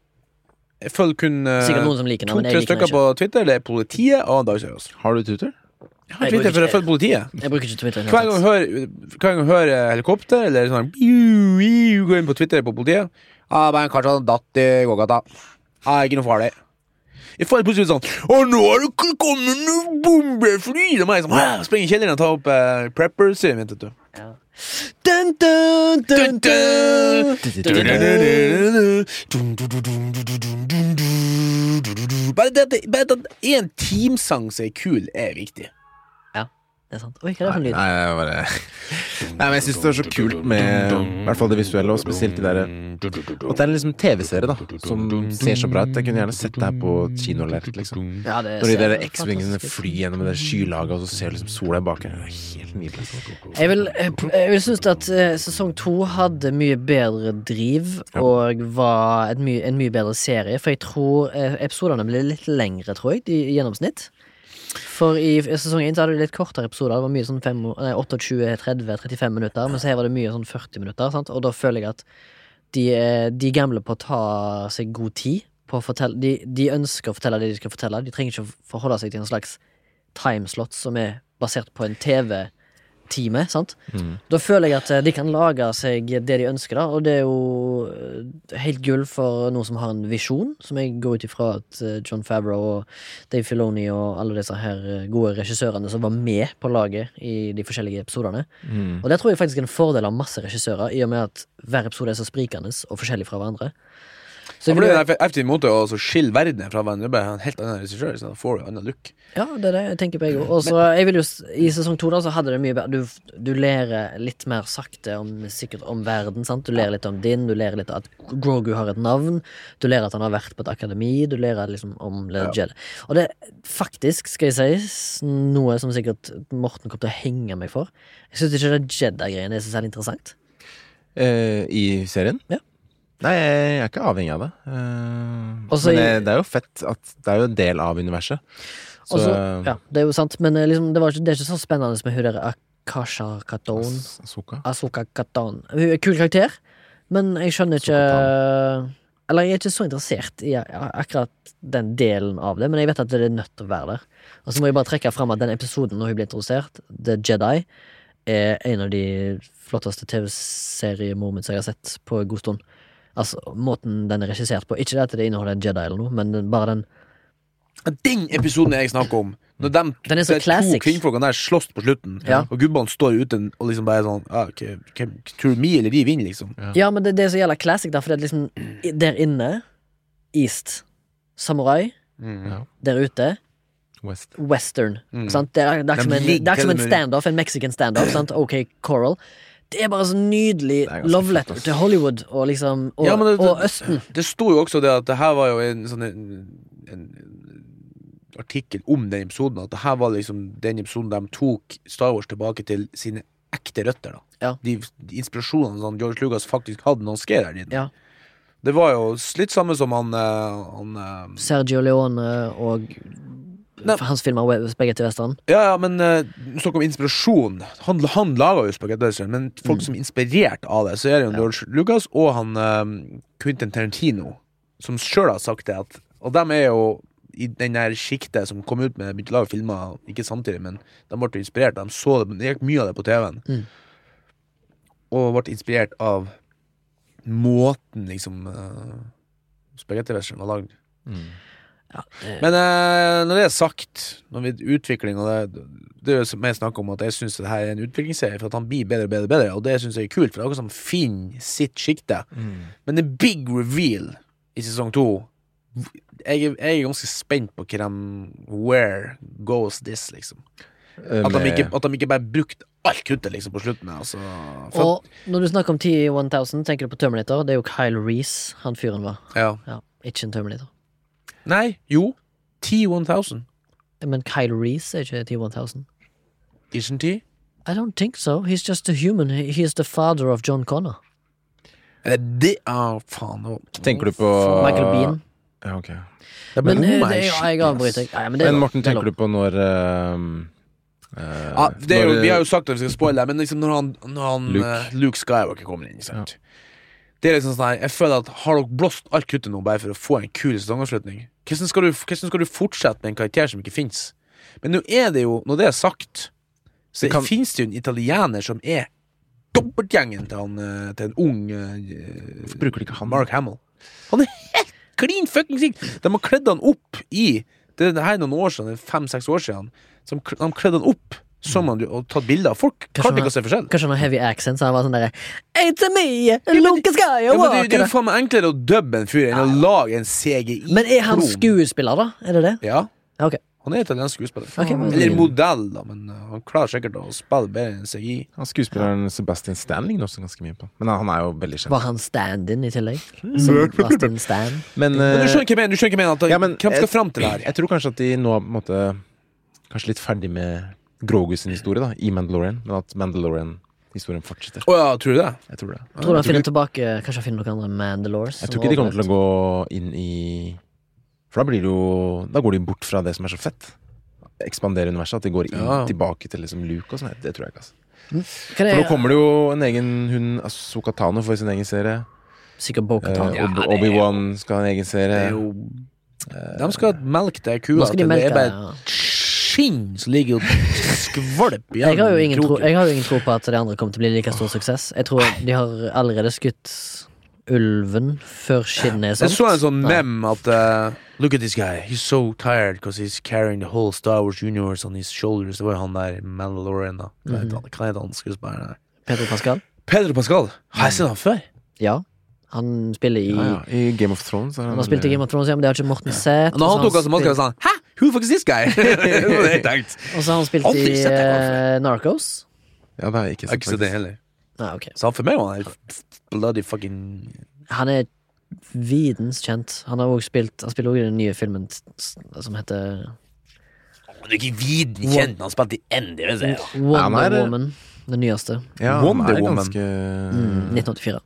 B: Jeg følger kun eh,
C: men jeg
B: to-tre stykker på. Twitter. Det er politiet og Dag Sørås.
A: Har du Twitter?
B: Jeg har Twitter for å
C: følger
B: følge politiet.
C: Jeg bruker ikke Twitter.
B: Hver gang jeg hører, gang hører helikopter eller sånn biu, inn på Twitter på politiet ah, men kanskje han datt i gågata. Ah, ikke noe farlig. Jeg får plutselig sånn Å, nå har det kommet noen bombefly! Må jeg sånn, «Hæ?» springe i kjelleren og ta opp uh, preppers-serien min. vet du.
C: Dun, dun, dun, dun.
B: Bare det at- bare at en teamsang som er kul, er viktig.
C: Det er sant. Oi, hva er det for en lyd?
A: Nei, jeg bare Nei, men jeg syns det er så kult med I hvert fall det visuelle, og spesielt de derre At det er liksom TV-serie, da, som ser så bra ut. Jeg kunne gjerne sett det her på kinolerret, liksom.
C: Ja, det
A: Når de
C: ser
A: der X-wingene flyr gjennom det skylaget, og så ser du liksom sola i bakgrunnen. Det er helt nydelig.
C: Jeg vil, jeg, jeg vil synes at eh, sesong to hadde mye bedre driv
A: Ja.
C: og var my, en mye bedre serie. For jeg tror eh, episodene ble litt lengre, tror jeg, i, i gjennomsnitt. For i sesong 1 så hadde vi litt kortere episoder. Det var mye sånn 5, nei, 28, 30, 35 minutter. Men så her var det mye sånn 40 minutter. Sant? Og da føler jeg at de, er- de gambler på å ta seg god tid. På å fortelle, de, de ønsker å fortelle det de skal fortelle. De trenger ikke å forholde seg til en slags timeslot som er basert på en TV-time. sant?
A: Mm.
C: Da føler jeg at eh, de kan lage seg det de ønsker, da. Og det er jo eh, helt gull for noen som har en visjon, som jeg går ut ifra at eh, John Favreau og Dave Filoni og alle disse her gode regissørene som var med på laget i de forskjellige episodene.
A: Mm.
C: Og det tror jeg faktisk er en fordel av masse regissører, i og med at hver episode er så sprikende og forskjellig fra hverandre. Så
B: Ja, for det er en effektiv måte å altså skille verden fra hverandre. Er bare en helt annen regissør, så da får du en annen look.
C: ja, det er det jeg tenker på, jeg òg. Og så jeg vil jo I sesong to da så hadde det mye bedre Du, du lærer litt mer sakte om, sikkert om verden. sant? Du lærer litt om din, du lærer litt at Grogu har et navn. Du lærer at han har vært på et akademi. Du lærer liksom om
B: Ja.
C: Jedi. Og det faktisk, skal jeg si, noe som sikkert Morten kommer til å henge meg for. Jeg syns ikke det Jedi-greiene er så særlig interessant.
A: Eh, I serien?
C: Ja.
A: Nei, jeg er ikke avhengig av det. Uh,
C: Også
A: men det, det er jo fett at det er jo en del av universet. Så
C: Og ja, det er jo sant, men eh, liksom, det, var ikke, det er ikke så spennende med hun der Akasha Katon.
A: As- Ahsoka.
C: Asoka Katan. Hun er kul karakter, men jeg skjønner ikke Eller jeg er ikke så interessert i akkurat den delen av det, men jeg vet at det er nødt til å være der. Og så må jeg bare trekke fram at den episoden når hun blir introdusert, The Jedi, er en av de flotteste TV-seriemoments jeg har sett på en god stund. Altså, måten den er regissert på. Ikke det at det inneholder en Jedi eller noe, men den- bare den
B: Den episoden jeg snakker om, når de
C: Den er så
B: de
C: classic.
B: to kvinnfolkene der slåss på slutten,
C: Ja.
B: og gubbene står ute og liksom bare sånn ja, ok, hvem, Tror du mi eller de vinner, liksom?
C: Ja, men det, det er så jævla classic, da, for det er liksom i- Der inne, East, Samurai.
A: Ja.
C: Der ute,
A: West.
C: western.
B: Mm.
C: Sant? Det, er, det er ikke som en,
B: ligger
C: er ikke som en
B: og med-
C: standoff, en mexican standoff. sant? OK, Coral. Det er bare så nydelig love letter til Hollywood og liksom Og,
B: Ja, det-
C: og Østen.
B: Det sto jo også det at det her var jo en sånn en, en artikkel om den episoden. At det her var liksom den episoden de tok Star Wars tilbake til sine ekte røtter. da
C: Ja.
B: De, de inspirasjonene som George Lucas faktisk hadde når han skrev der.
C: Ja.
B: Det var jo litt samme som han, eh, han eh,
C: Sergio Leone og
B: Nei.
C: hans filmer We- spagetti Western.
B: Ja, ja, men uh, snakk om inspirasjon. Han, han laga jo spagetti Western, men folk som er inspirert av det, så er det jo
C: Ja.
B: George Lucas og han eh, Quentin Tarantino, som sjøl har sagt det. At, og dem er jo i den der sjiktet som kom ut med begynte å lage filmer, ikke samtidig, men de ble inspirert. De så det, det gikk mye av det på TV-en.
C: Mm.
B: Og ble inspirert av måten liksom uh, spagetti Western var lagd.
A: Mm.
C: Ja, det,
B: Men eh, når det er sagt, når vi utvikling og det, det er jo som jeg snakker om at jeg syns det her er en utviklingsserie, for at han blir bedre og bedre, bedre og det syns jeg er kult. For det er akkurat som finner sitt sjikte. Men det big reveal i sesong to jeg, jeg er ganske spent på hva de Where goes this, liksom. At de ikke, at de ikke bare brukte alt kruttet liksom på slutten. Altså. For,
C: og når du snakker om T1000, tenker du på Terminator? Det er jo Kyle Reece han fyren var.
B: ja.
C: Ja, ikke en Terminator.
B: Nei, jo. T1000.
C: Men Kyle Reece er ikke T1000.
B: Isn't he?
C: I don't think so. He's just a human. He's the father of John Connor.
B: Er det er faen.
A: Tenker du på
C: Michael Bean.
A: Ja, ok.
B: Det
C: Men
B: ble
C: men,
B: oh
C: det, er- jeg avbryter. Ja, ja, men
A: Men. Morten,
C: er
A: tenker du på når ehm, uh,
B: Ja, det er jo,
A: når,
B: vi har jo sagt at vi skal spoile, men liksom når han, når han
A: Luke.
B: Uh, Luke Skywalker kommer inn, ikke sant? Det er liksom sånn her, Jeg føler at Har dere blåst alt kruttet nå bare for å få en kul sesongavslutning? Hvordan skal, du, hvordan skal du fortsette med en karakter som ikke fins? Men nå er det jo, når det er sagt, så
A: kan-
B: finnes det jo en italiener som er dobbeltgjengen til, han, eh, til en ung uh,
A: Bruker de ikke han?
B: Mark Hamill. Han er helt klin fuckings lik! De har kledd han opp i Det, det her er noen år siden, fem-seks år siden. Som, de har kledd han opp som jo, og tatt bilder av. Folk
C: Kanskje kan
B: ikke å se forskjell.
C: Kanskje han har heavy accent, så han var sånn derre It's a me, Luke
B: Ja, det, det er jo faen meg enklere å dubbe en fyr enn å lage en CGI.
C: Men er han skuespiller, da? Er det det?
B: Ja.
C: Okay.
B: Han er italiensk skuespiller.
C: Okay, men-
B: Eller modell, da, men uh, han klarer sikkert å spille bedre enn CGI.
A: Han skuespilleren Sebastian Stan ligner også ganske mye på. Men han, er jo veldig kjent.
C: Var han stand-in i tillegg? Sebastian Stan?
A: Men,
B: Men du
A: eh,
B: skjønner hva jeg mener? Hvem skal fram til det her?
A: Jeg tror kanskje at de nå på en måte Kanskje litt ferdig med Grogu sin historie da i Mandalorian, men at Mandalorian-historien fortsetter.
B: Oh, ja, tror du det?
A: Jeg tror det.
C: Tror du han
A: jeg,
C: finner
A: ikke,
C: tilbake Kanskje han finner noen andre Mandalores?
A: jeg tror ikke de kommer til å gå inn i For da blir det jo Da går de bort fra det som er så fett. Ekspandere universet. At de går inn,
B: Ja.
A: tilbake til liksom Luke og sånn. Det tror jeg ikke. Altså.
C: Jeg...
A: For nå kommer det jo en egen Hun Asuka Tano får sin egen serie.
C: sikkert
A: Eh,
C: Bo-Katan.
B: Ja,
A: Ob
B: det er-
A: Obi-Wan skal ha en egen
B: Det
A: serie.
B: er jo De skal melke det kua
C: Nå skal de
B: til det er
C: melke
B: bare
C: ja.
B: Skinn som ligger og skvalper
C: jeg har, jo ingen tro, jeg har jo ingen tro på at de andre kommer til å bli like stor suksess. Jeg tror de har allerede skutt ulven før skinnet er
B: Jeg
C: solgt.
B: så en sånn
C: Ja.
B: mem at uh, Look at this guy. He's so tired because he's carrying the whole Star Wars universe on his shoulders. Det var jo han der Mandalorian, da. Hva heter han, hva heter han skuespilleren der?
C: Pedro Pascal?
B: Pedro Pascal. Har jeg sett han før?
C: Ja. Han spiller i
A: Ja, ja. I Game of Thrones.
C: Han har spilt i Game of Thrones, ja, men det har ikke Morten sett.
B: Når han tok av seg maska, sa han Hæ? Who the fuck is this guy? det.
C: Og så har han spilt
B: Aldri
C: i
B: sett det
C: eh, Narcos.
A: Ja, det har jeg ikke
B: Jeg har ikke sett det heller.
C: Nei, ok.
B: Så han for meg var han helt bloody fucking
C: Han er videns kjent. Han har også spilt Han spiller også i den nye filmen t- s- som heter
B: Du er ikke viden kjent, han spilte i Andy.
C: Wonder
A: han er-
C: Woman. Den nyeste.
A: Ja,
B: Wonder
A: er
B: Woman.
A: ganske
C: Mm, 1984.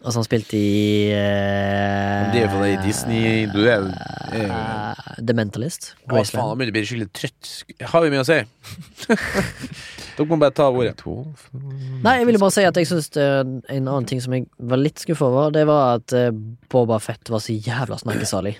C: Altså, han spilte i uh,
B: Det er jo fordi Disney Du er jo uh,
C: eh, The Mentalist.
B: Å, faen, han blir skikkelig trøtt. Har vi mye å si? Dere må bare ta ordet.
C: Nei, jeg ville bare si at jeg synes en annen ting som jeg var litt skuffa over, det var at eh, Boba Fett var så jævla snakkesalig.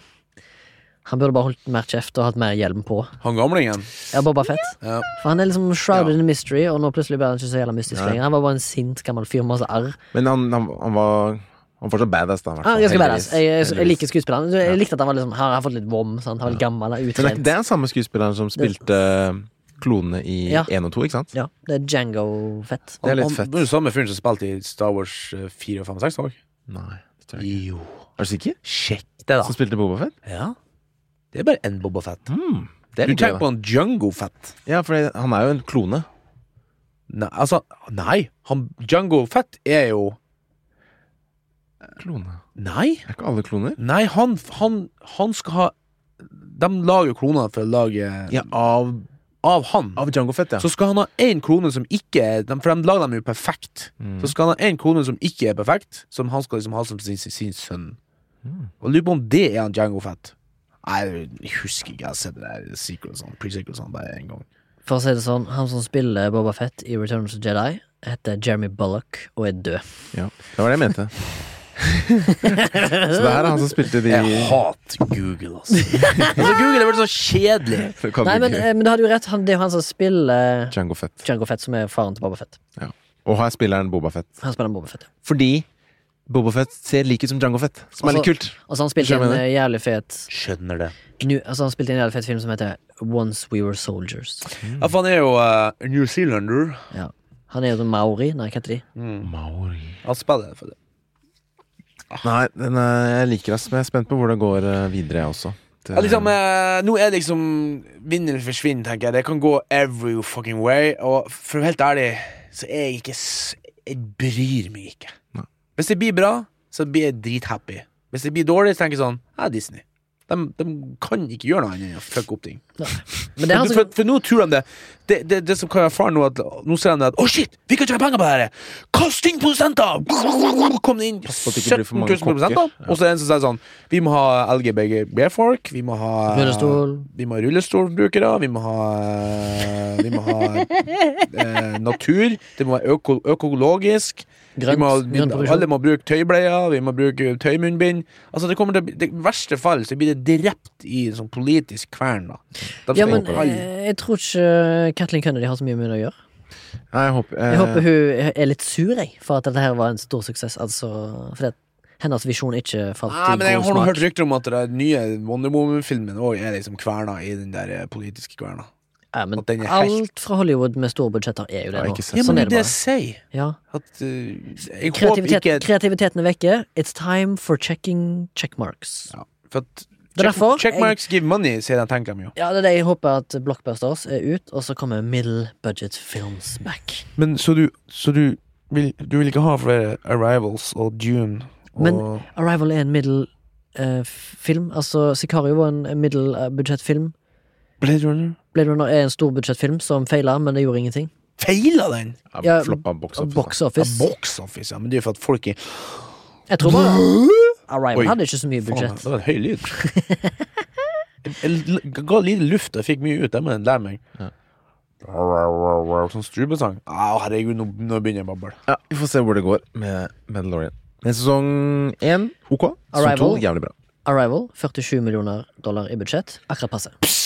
C: Han burde bare holdt mer kjeft og hatt mer hjelm på.
B: Han gamlingen.
C: Ja, Boba Fett.
B: Ja.
C: For han er liksom shrouded
B: Ja.
C: in mystery, og nå plutselig ble han ikke så jævla mystisk lenger. Han var bare en sint gammel fyr med masse arr.
A: Men han, han, han var Han fortsatt badass, da.
C: er badass. Jeg, jeg, jeg liker skuespilleren. Jeg likte at han var liksom, har fått litt vom. Sant? Han var litt gammel, er
A: Men det, det er den samme skuespilleren som spilte klonene i
C: Ja.
A: 1 og 2, ikke sant?
C: Ja, det er Django Fett.
A: Det er litt fett.
B: Han var jo samme fyren som spilte i Star Wars eh, 4 og 5 og 6 òg.
A: Nei, det tror jeg ikke.
B: Jo.
A: Er du sikker?
B: Sjekk det, da.
A: Som spilte Boba Fett?
B: Ja. Det er bare én Boba Fett.
A: Mm,
B: Du tenker på en Django Fett.
A: Ja, for han er jo en klone.
B: Nei, altså Nei. Han, Django Fett er jo
A: Klone.
B: Nei.
A: Er ikke alle kloner?
B: Nei, han, han, han skal ha De lager kloner for å lage
A: Ja, av,
B: Av han.
A: av Django Fett, ja.
B: Så skal han ha én klone som ikke er For de lager dem jo perfekt.
A: Mm.
B: Så skal han ha én klone som ikke er perfekt, som han skal liksom ha som sin, sin, sin sønn.
A: Mm.
B: Og lurer på om det er han Django Fett. Jeg husker ikke. Jeg har sett det der sequelsene, pre-sequelsene bare én gang.
C: For å si det sånn, han som spiller Boba Fett i Return of the Jedi, heter Jeremy Bullock og er død.
A: ja. Det var det jeg mente. så det her er han som spilte de
B: Jeg hater Google, altså. altså Google er bare så kjedelig.
C: Nei, men, eh, men du hadde jo rett. Han, det er jo han som spiller
A: Django Fett.
C: Django Fett, som er faren til Boba Fett.
A: Og her spiller han Boba Fett.
C: Han spiller Boba Fett. ja.
A: Fordi Bobafett ser lik ut som Django Fett, som er litt
C: Altså-
A: kult.
C: Og så han
A: spilte
C: en eh, jævlig fet
B: Skjønner det.
C: nu, altså han spilte en jævlig fet film som heter Once We Were Soldiers.
B: Ja, for han er jo uh, New Zealander.
C: Ja. Han er jo Maori. Nei, hva heter de?
A: Maori
B: Han spiller for det.
A: Nei, den er, jeg liker det, men jeg er spent på hvor det går eh, videre, jeg også. Det,
B: Ja, liksom, eh, nå er det liksom eller forsvinner, tenker jeg. Det kan gå every fucking way. Og for å være helt ærlig, så er jeg ikke Jeg bryr meg ikke.
A: Nei.
B: Hvis det blir bra, så blir jeg drithappy. Hvis det blir dårlig, så tenker jeg sånn Ja, Disney. De, de kan ikke gjøre noe annet enn å fucke opp ting.
C: Men det han
B: for,
C: som
B: for, for nå tror de det. Det, det, det som kan være faren nå, at nå ser de at Å, shit! Vi kan tjene penger på det her! Kom det inn
A: på det ikke
B: 17 000 produsenter.
A: Ja.
B: Og så er det en som sier sånn Vi må ha LGBG-folk. Vi må ha
C: Rullestol.
B: Vi må ha rullestolbrukere. Vi må ha Vi må ha eh, natur. Det må være øko, økologisk.
C: Grønt.
B: vi må,
C: vi,
B: alle må bruke tøybleier, vi må bruke tøymunnbind. Altså det kommer til, det verste fall så blir det drept i en sånn politisk kvern. Da.
C: Ja, men
B: jeg,
C: eh, jeg tror ikke Kathleen Kennedy har så mye med det å gjøre.
A: Nei, jeg håper, eh,
C: Jeg håper hun er litt sur, jeg, for at dette her var en stor suksess. Altså, fordi at hennes visjon ikke falt
B: Nei, men jeg har hørt rykter om at den nye Wonder Woman-filmen òg er liksom kverna i den der eh, politiske kverna.
C: Ja, men
B: helt-
C: alt fra Hollywood med store budsjetter er jo det nå.
B: Ja,
C: Sånn
B: men
C: er
B: det er jeg sier.
C: Ja.
B: At uh, Jeg
C: Kreativitet,
B: ikke
C: kreativiteten er vekke. It's time for checking checkmarks.
B: ja, For at check,
C: checkmarks
B: Checkmarks give money, sier den tenker de jo.
C: Ja, det er det jeg håper at Blockbusters er ut, og så kommer middle budget films back.
B: Men så du, så du vil, du vil ikke ha flere Arrivals og Dune og
C: Men- Arrival er en middel eh, film. Altså, Sicario var en middel uh, budsjettfilm.
B: Blade Runner?
C: Blade Runner er en storbudsjettfilm som feila, men det gjorde ingenting.
B: Feila den?
A: ja,
C: Ja,
A: Floppa box office.
C: Box
B: Ja, box office, ja. Men det er jo for at folk er
C: Jeg tror bare Arrival
B: Oi.
C: hadde ikke så mye
B: Faen, det var en høy lyd. Jeg, ga lite luft, og jeg fikk mye ut. Det må jeg lære meg.
A: Ja.
B: Sånn strubesang. Oh, herregud, nå, nå begynner jeg å bable.
A: Ja, Vi får se hvor det går med Mandalorian. Men sesong én ok. Sesong
C: Arrival.
A: to jævlig bra.
C: Arrival 47 millioner dollar i budsjett. Akkurat passe.
B: Pss,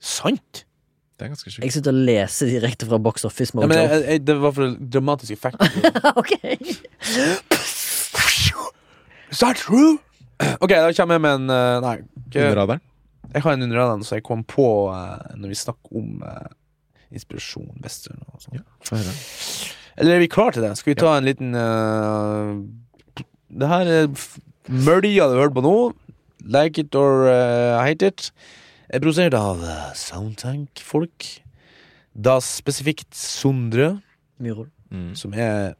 B: sant?
A: Det er ganske
C: Jeg
A: sjukt.
C: sitter og leser direkte fra Box Office
B: Ja, men jeg, jeg, det var for dramatisk effekt.
C: ok
B: Is that true? Ok, da kommer jeg med en eh, Nei. ikke-
A: Under radaren.
B: Jeg har en under radaren som jeg kom på eh, når vi snakker om eh, inspirasjon, western og sånn.
A: Ja, få høre.
B: Eller er vi klare til det? Skal vi ta en liten eh, Det her er f- hadde du hørte på nå. Like it or eh, hate it. Er produsert av uh, Soundtank-folk. Da spesifikt Sondre.
A: Mm.
B: som er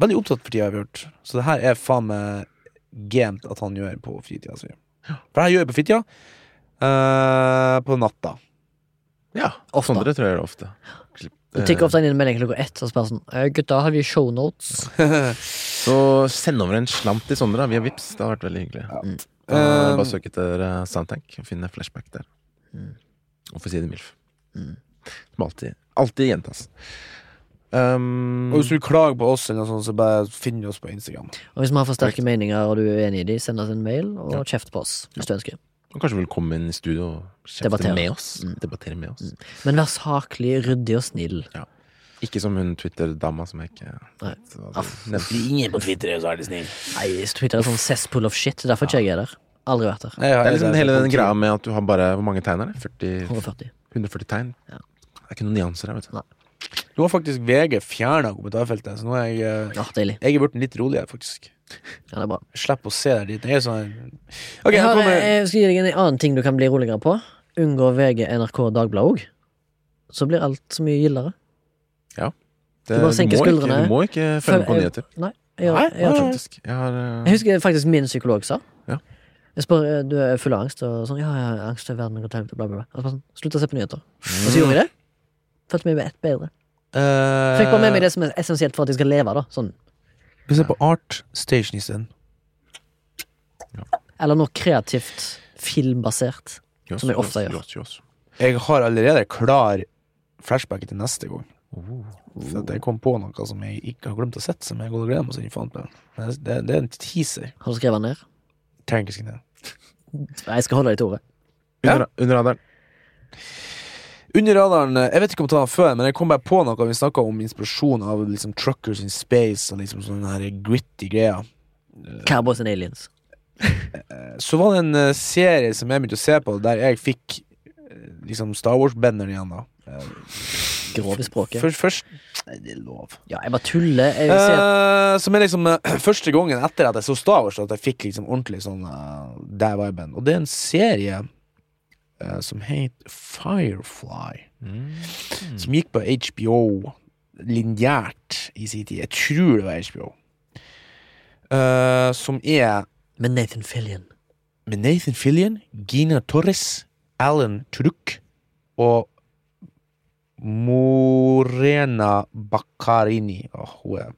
B: veldig opptatt for tida, har vi hørt. Så det her er faen meg gamet at han gjør på fritida si. For det her gjør jeg på fritida. Uh, på natta.
A: Ja,
C: Ofte.
A: Sondre tror jeg gjør det ofte.
C: Du tikker ofte inn en melding klokka ett og spør sånn «Eh, Gutta, har vi shownotes?
A: Så send over en slant til Sondre Vi har Vips Det har vært veldig hyggelig.
C: Mm.
A: Da,
B: Eh,
A: bare søk etter uh, Soundtank og finne flashback der. Og få si det MILF.
C: Mm.
A: Som alltid, alltid gjentas. Um,
B: Og hvis du klager på oss, eller sånt, så bare finn oss på Instagram.
C: Og hvis vi har for sterke meninger og du er uenig i dem, send oss en mail og kjeft på oss hvis du ønsker.
A: og kanskje vil komme inn i studio og kjefte
C: Debattere.
A: med oss.
C: Mm.
A: Debattere med oss.
C: Men vær saklig, ryddig og snill.
A: Ikke som hun Twitter-dama som jeg ikke
C: Nei.
B: Ingen på Twitter er så veldig snill.
C: Nei, Twitter er sånn cesspool of shit. Derfor ikke jeg er der. Aldri vært der.
A: Det er liksom hele den greia med at du har bare Hvor mange tegn er det? 40,
C: 140.
A: 140 tegn?
C: Ja.
A: Det er ikke noen nyanser her, vet du.
C: Nei.
B: Nå har faktisk VG fjerna kommentarfeltet, så nå er jeg eh,
C: Ja, deilig.
B: Jeg er blitt litt roligere, faktisk.
C: Ja, det er bra.
B: Jeg slipper å se der dit. Jeg er sånn Ok,
C: Jeg,
B: nå
C: har,
B: kommer
C: jeg skal gi deg en annen ting du kan bli roligere på. Unngå VG, NRK og Dagbladet òg. Så blir alt så mye gildere.
A: Det,
C: Du
A: må ikke,
C: skuldrene.
A: du må ikke følge med på nyheter.
C: Nei, jeg,
B: Nei,
C: jeg, jeg, jeg,
A: Faktisk. Jeg har eh,
C: jeg husker faktisk min psykolog sa.
A: Ja.
C: Jeg spør, eh, du er full av angst, og sånn, ja, ja, angst til verden går til helvete, bla, bla, bla. Og så bare sånn, Slutt å se på nyheter. Og så gjorde vi det. Følte meg ett bedre.
B: Uh...
C: Fikk bare med meg det som er essensielt for at jeg skal leve, da. Sånn.
B: Vi ser på Art Station isteden.
C: Eller noe kreativt filmbasert.
A: yes,
C: Som jeg ofte
A: yes,
C: gjør.
A: Yes.
B: Jeg har allerede klar flashback til neste gang.
A: Oh.
B: For at jeg kom på noe som jeg ikke har glemt å sette, som jeg går og gleder meg til Det, det, det er en teaser.
C: Har du skrevet den ned?
B: Trenger ikke skrive ned.
C: Jeg skal holde deg til ordet.
A: Under, under radaren.
B: Under radaren, eh, jeg vet ikke om jeg tar den før, men jeg kom bare på noe. Vi snakka om inspirasjon av liksom truckers in space og liksom sånne her gritty greier.
C: Cowboys and Aliens.
B: Så var det en eh, serie som jeg begynte å se på, der jeg fikk eh, liksom Star Wars-banneren igjen, da. Eh,
C: Grov i språket.
B: Først, først Nei, det er lov.
C: Ja, jeg bare tuller. Jeg vil si at
B: Eh, som er liksom uh, første gangen etter at jeg så Star Wars, at jeg fikk liksom ordentlig sånn uh, der viben. Og det er en serie uh, som heter Firefly. Som gikk på HBO lineært i sin tid. Jeg tror det var HBO. Eh, som er
C: med Nathan Fillion.
B: med Nathan Fillion, Gina Torres, Alan Turuk og Morena Baccarini. Åh, hun er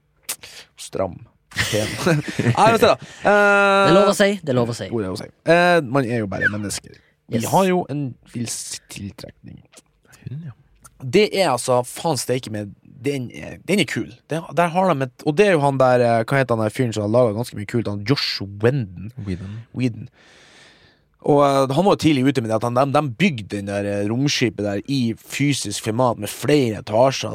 B: stram. Pen. Nei, vet du da.
C: Det er lov å
B: Eh,
C: si. Det er lov å si.
B: er det å si? Eh, man er jo bare mennesker. Vi
C: Yes.
B: har jo en viss tiltrekning.
A: Hun, ja.
B: Det er altså faen steike med den er, den er kul. Det, der har de et Og det er jo han der eh, Hva heter han der fyren som har laga ganske mye kult? Han Josh Wendon.
A: Whedon.
B: Whedon. Og eh, han var tidlig ute med det at han, de, de bygde den der eh, romskipet der i fysisk format med flere etasjer.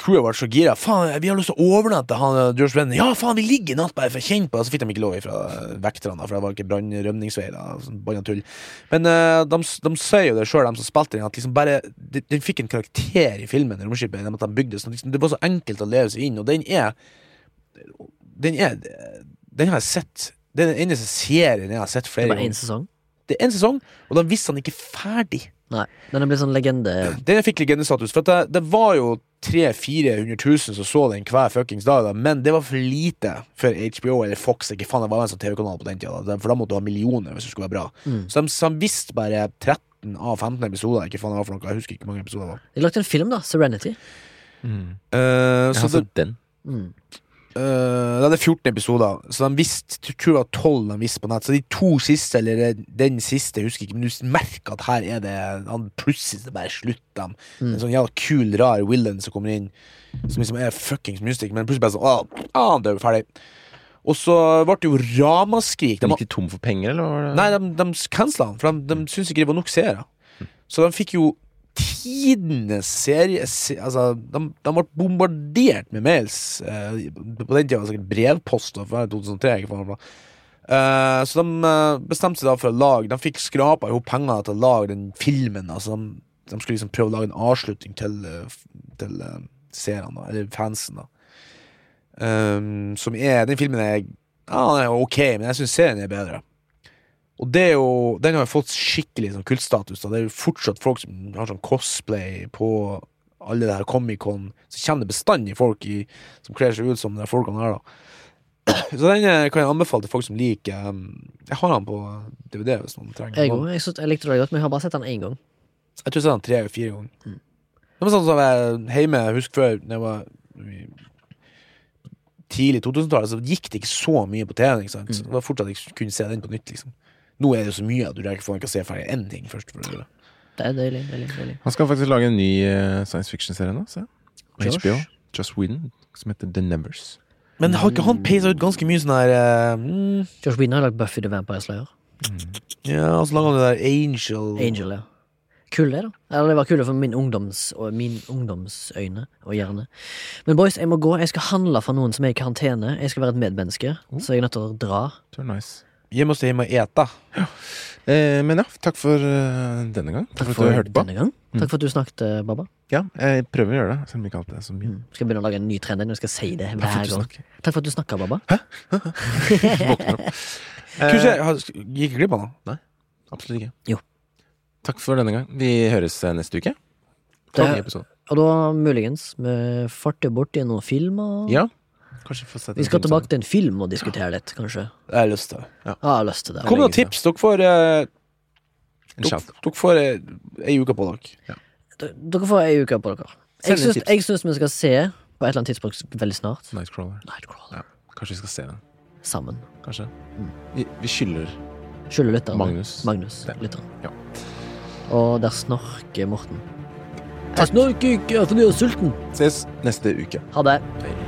B: Crewet ble så gira. Faen, vi har lyst til å overnatte han George Brennan.' Ja, faen, vi ligger i natt bare for å kjenne på det. Så fikk de ikke lov fra eh, vekterne, for det var ikke brannrømningsvei. sånn. Men uh, de, de sier jo det sjøl, de som spilte den, at liksom bare de- den fikk en karakter i filmen, romskipet, de bygde sånn. Liksom, det var så enkelt å leve seg inn, og den er Den er Den har jeg sett. Det er den eneste serien jeg har sett
C: Det var én sesong.
B: Det er en sesong, og den visste han ikke ferdig.
C: Nei. Den er blitt sånn legende.
B: Den fikk legendestatus. For at det, det var jo 300 000-400 000 som så den hver fuckings dag, da. men det var for lite for HBO eller Fox. Ikke faen, det var en sånn TV-kanal på den tida, da. for da måtte du ha millioner hvis det skulle være bra.
C: Mm.
B: Så de, så de visste bare 13 av 15 episoder. Ikke faen det var for noe, jeg husker ikke hvor mange episoder det var.
C: De lagde en film, da. Serenity.
A: Mm.
B: Eh,
A: Jeg
B: så
A: har
B: det,
A: sett den.
C: Mm.
B: Eh, da er det 14 episoder, så de visste jeg tror det var 12 de visste på nett. Så de to siste, eller den siste, jeg husker ikke, men du merker at her er det han Plutselig er det bare slutt dem. En sånn jævla kul, rar villain som kommer inn, som liksom er fuckings mystic, men plutselig bare sånn Å, ah, han dør, ferdig. Og så ble det jo ramaskrik. De,
A: Gikk de tom for penger, eller? Det?
B: nei, de, de cancela han, for de, de syntes ikke det var nok seere. Så de fikk jo tidenes serie se, Altså, de, de ble bombardert med mails. Eh, på den tida var det sikkert brevpost. er 2003, ikke. Eh, så de eh, bestemte seg da for å lage De fikk skrapa ihop penger til å lage den filmen. Altså, de, de skulle liksom prøve å lage en avslutning til, eh, til eh, seerne, eller fansen. da Um, Som er Den filmen er Ja, den er ok, men jeg syns serien er bedre. Og det er jo Den har jo fått skikkelig sånn kultstatus. Det er jo fortsatt folk som har sånn cosplay på alle det her Comic-Con. Så det bestandig folk i, som kler seg ut som de folkene her, da. Så den eh, kan jeg anbefale til folk som liker um, Jeg har den på DVD hvis noen trenger
C: Jeg. Jeg, synes- jeg likte den godt, men jeg har bare sett den én gang.
B: Jeg tror jeg har sett den tre eller fire ganger. Det var sånn som jeg hjemme, husk før Når jeg var tidlig 2000-tallet, så gikk det ikke så mye på TV. Ikke sant? Så det var fortsatt jeg kunne se den på nytt. Liksom. Nå er det jo så mye at du rekker ikke å se ferdig én ting først. For det.
C: Det er deilig. deilig, deilig.
A: Han skal faktisk lage en ny eh, science fiction-serie nå. Se.
C: Josh?
A: HBO. Joss Whedon, som heter The Nevers.
B: Men har ikke han peisa ut ganske mye sånn her eh, mm,
C: Josh Whedon har lagd Buffy the Vampire Slayer.
B: Ja, og så laga han det der Angel
C: Angel, ja. Kul det, da. Eller det var kult for min ungdoms og min ungdomsøyne og hjerne. Men boys, jeg må gå. Jeg skal handle for noen som er i karantene. Jeg skal være et medmenneske, så jeg er nødt til å dra.
A: Det er nice.
B: Hjem må se hjem og ete.
A: Eh, men ja, takk for uh, denne gang. Takk, for at du hørte på.
C: gang. Takk for at du snakket, eh, Baba.
A: Ja, jeg prøver å gjøre det, selv om ikke alt er så mye.
C: Mm. Skal jeg begynne å lage en ny trend når jeg skal si det
A: Takk
C: hver
A: du
C: gang.
A: snakker.
C: Takk for at du snakka, Baba.
A: Våkner opp.
B: Kanskje
A: Eh,
B: jeg gikk jeg glipp av noe?
A: absolutt ikke.
C: Jo.
A: Takk for denne gang. Vi høres neste uke.
C: Det-. Og da muligens Farte farter borti noen filmer.
A: Ja. Kanskje få sett
C: Vi skal tilbake til en film og diskutere litt, kanskje.
B: Jeg har lyst til det.
C: Ja, jeg har lyst til det.
B: Kom med noen tips. Dere får, eh.
A: En
B: dere, dere får eh, ei uke på dere.
C: Ja. Dere får ei uke på dere. Jeg syns, jeg syns vi skal se på et eller annet tidspunkt veldig snart
A: Nightcrawler.
C: Nightcrawler
A: Ja. Kanskje vi skal se den.
C: sammen.
A: Kanskje. Vi, vi skylder
C: Skylder lytteren.
A: Magnus.
C: Magnus
A: Ja.
C: lytteren.
A: Ja.
C: Og der snorker Morten. Jeg snorker ikke fordi jeg er sulten.
A: Ses neste uke.
C: Ha det.
A: Hei.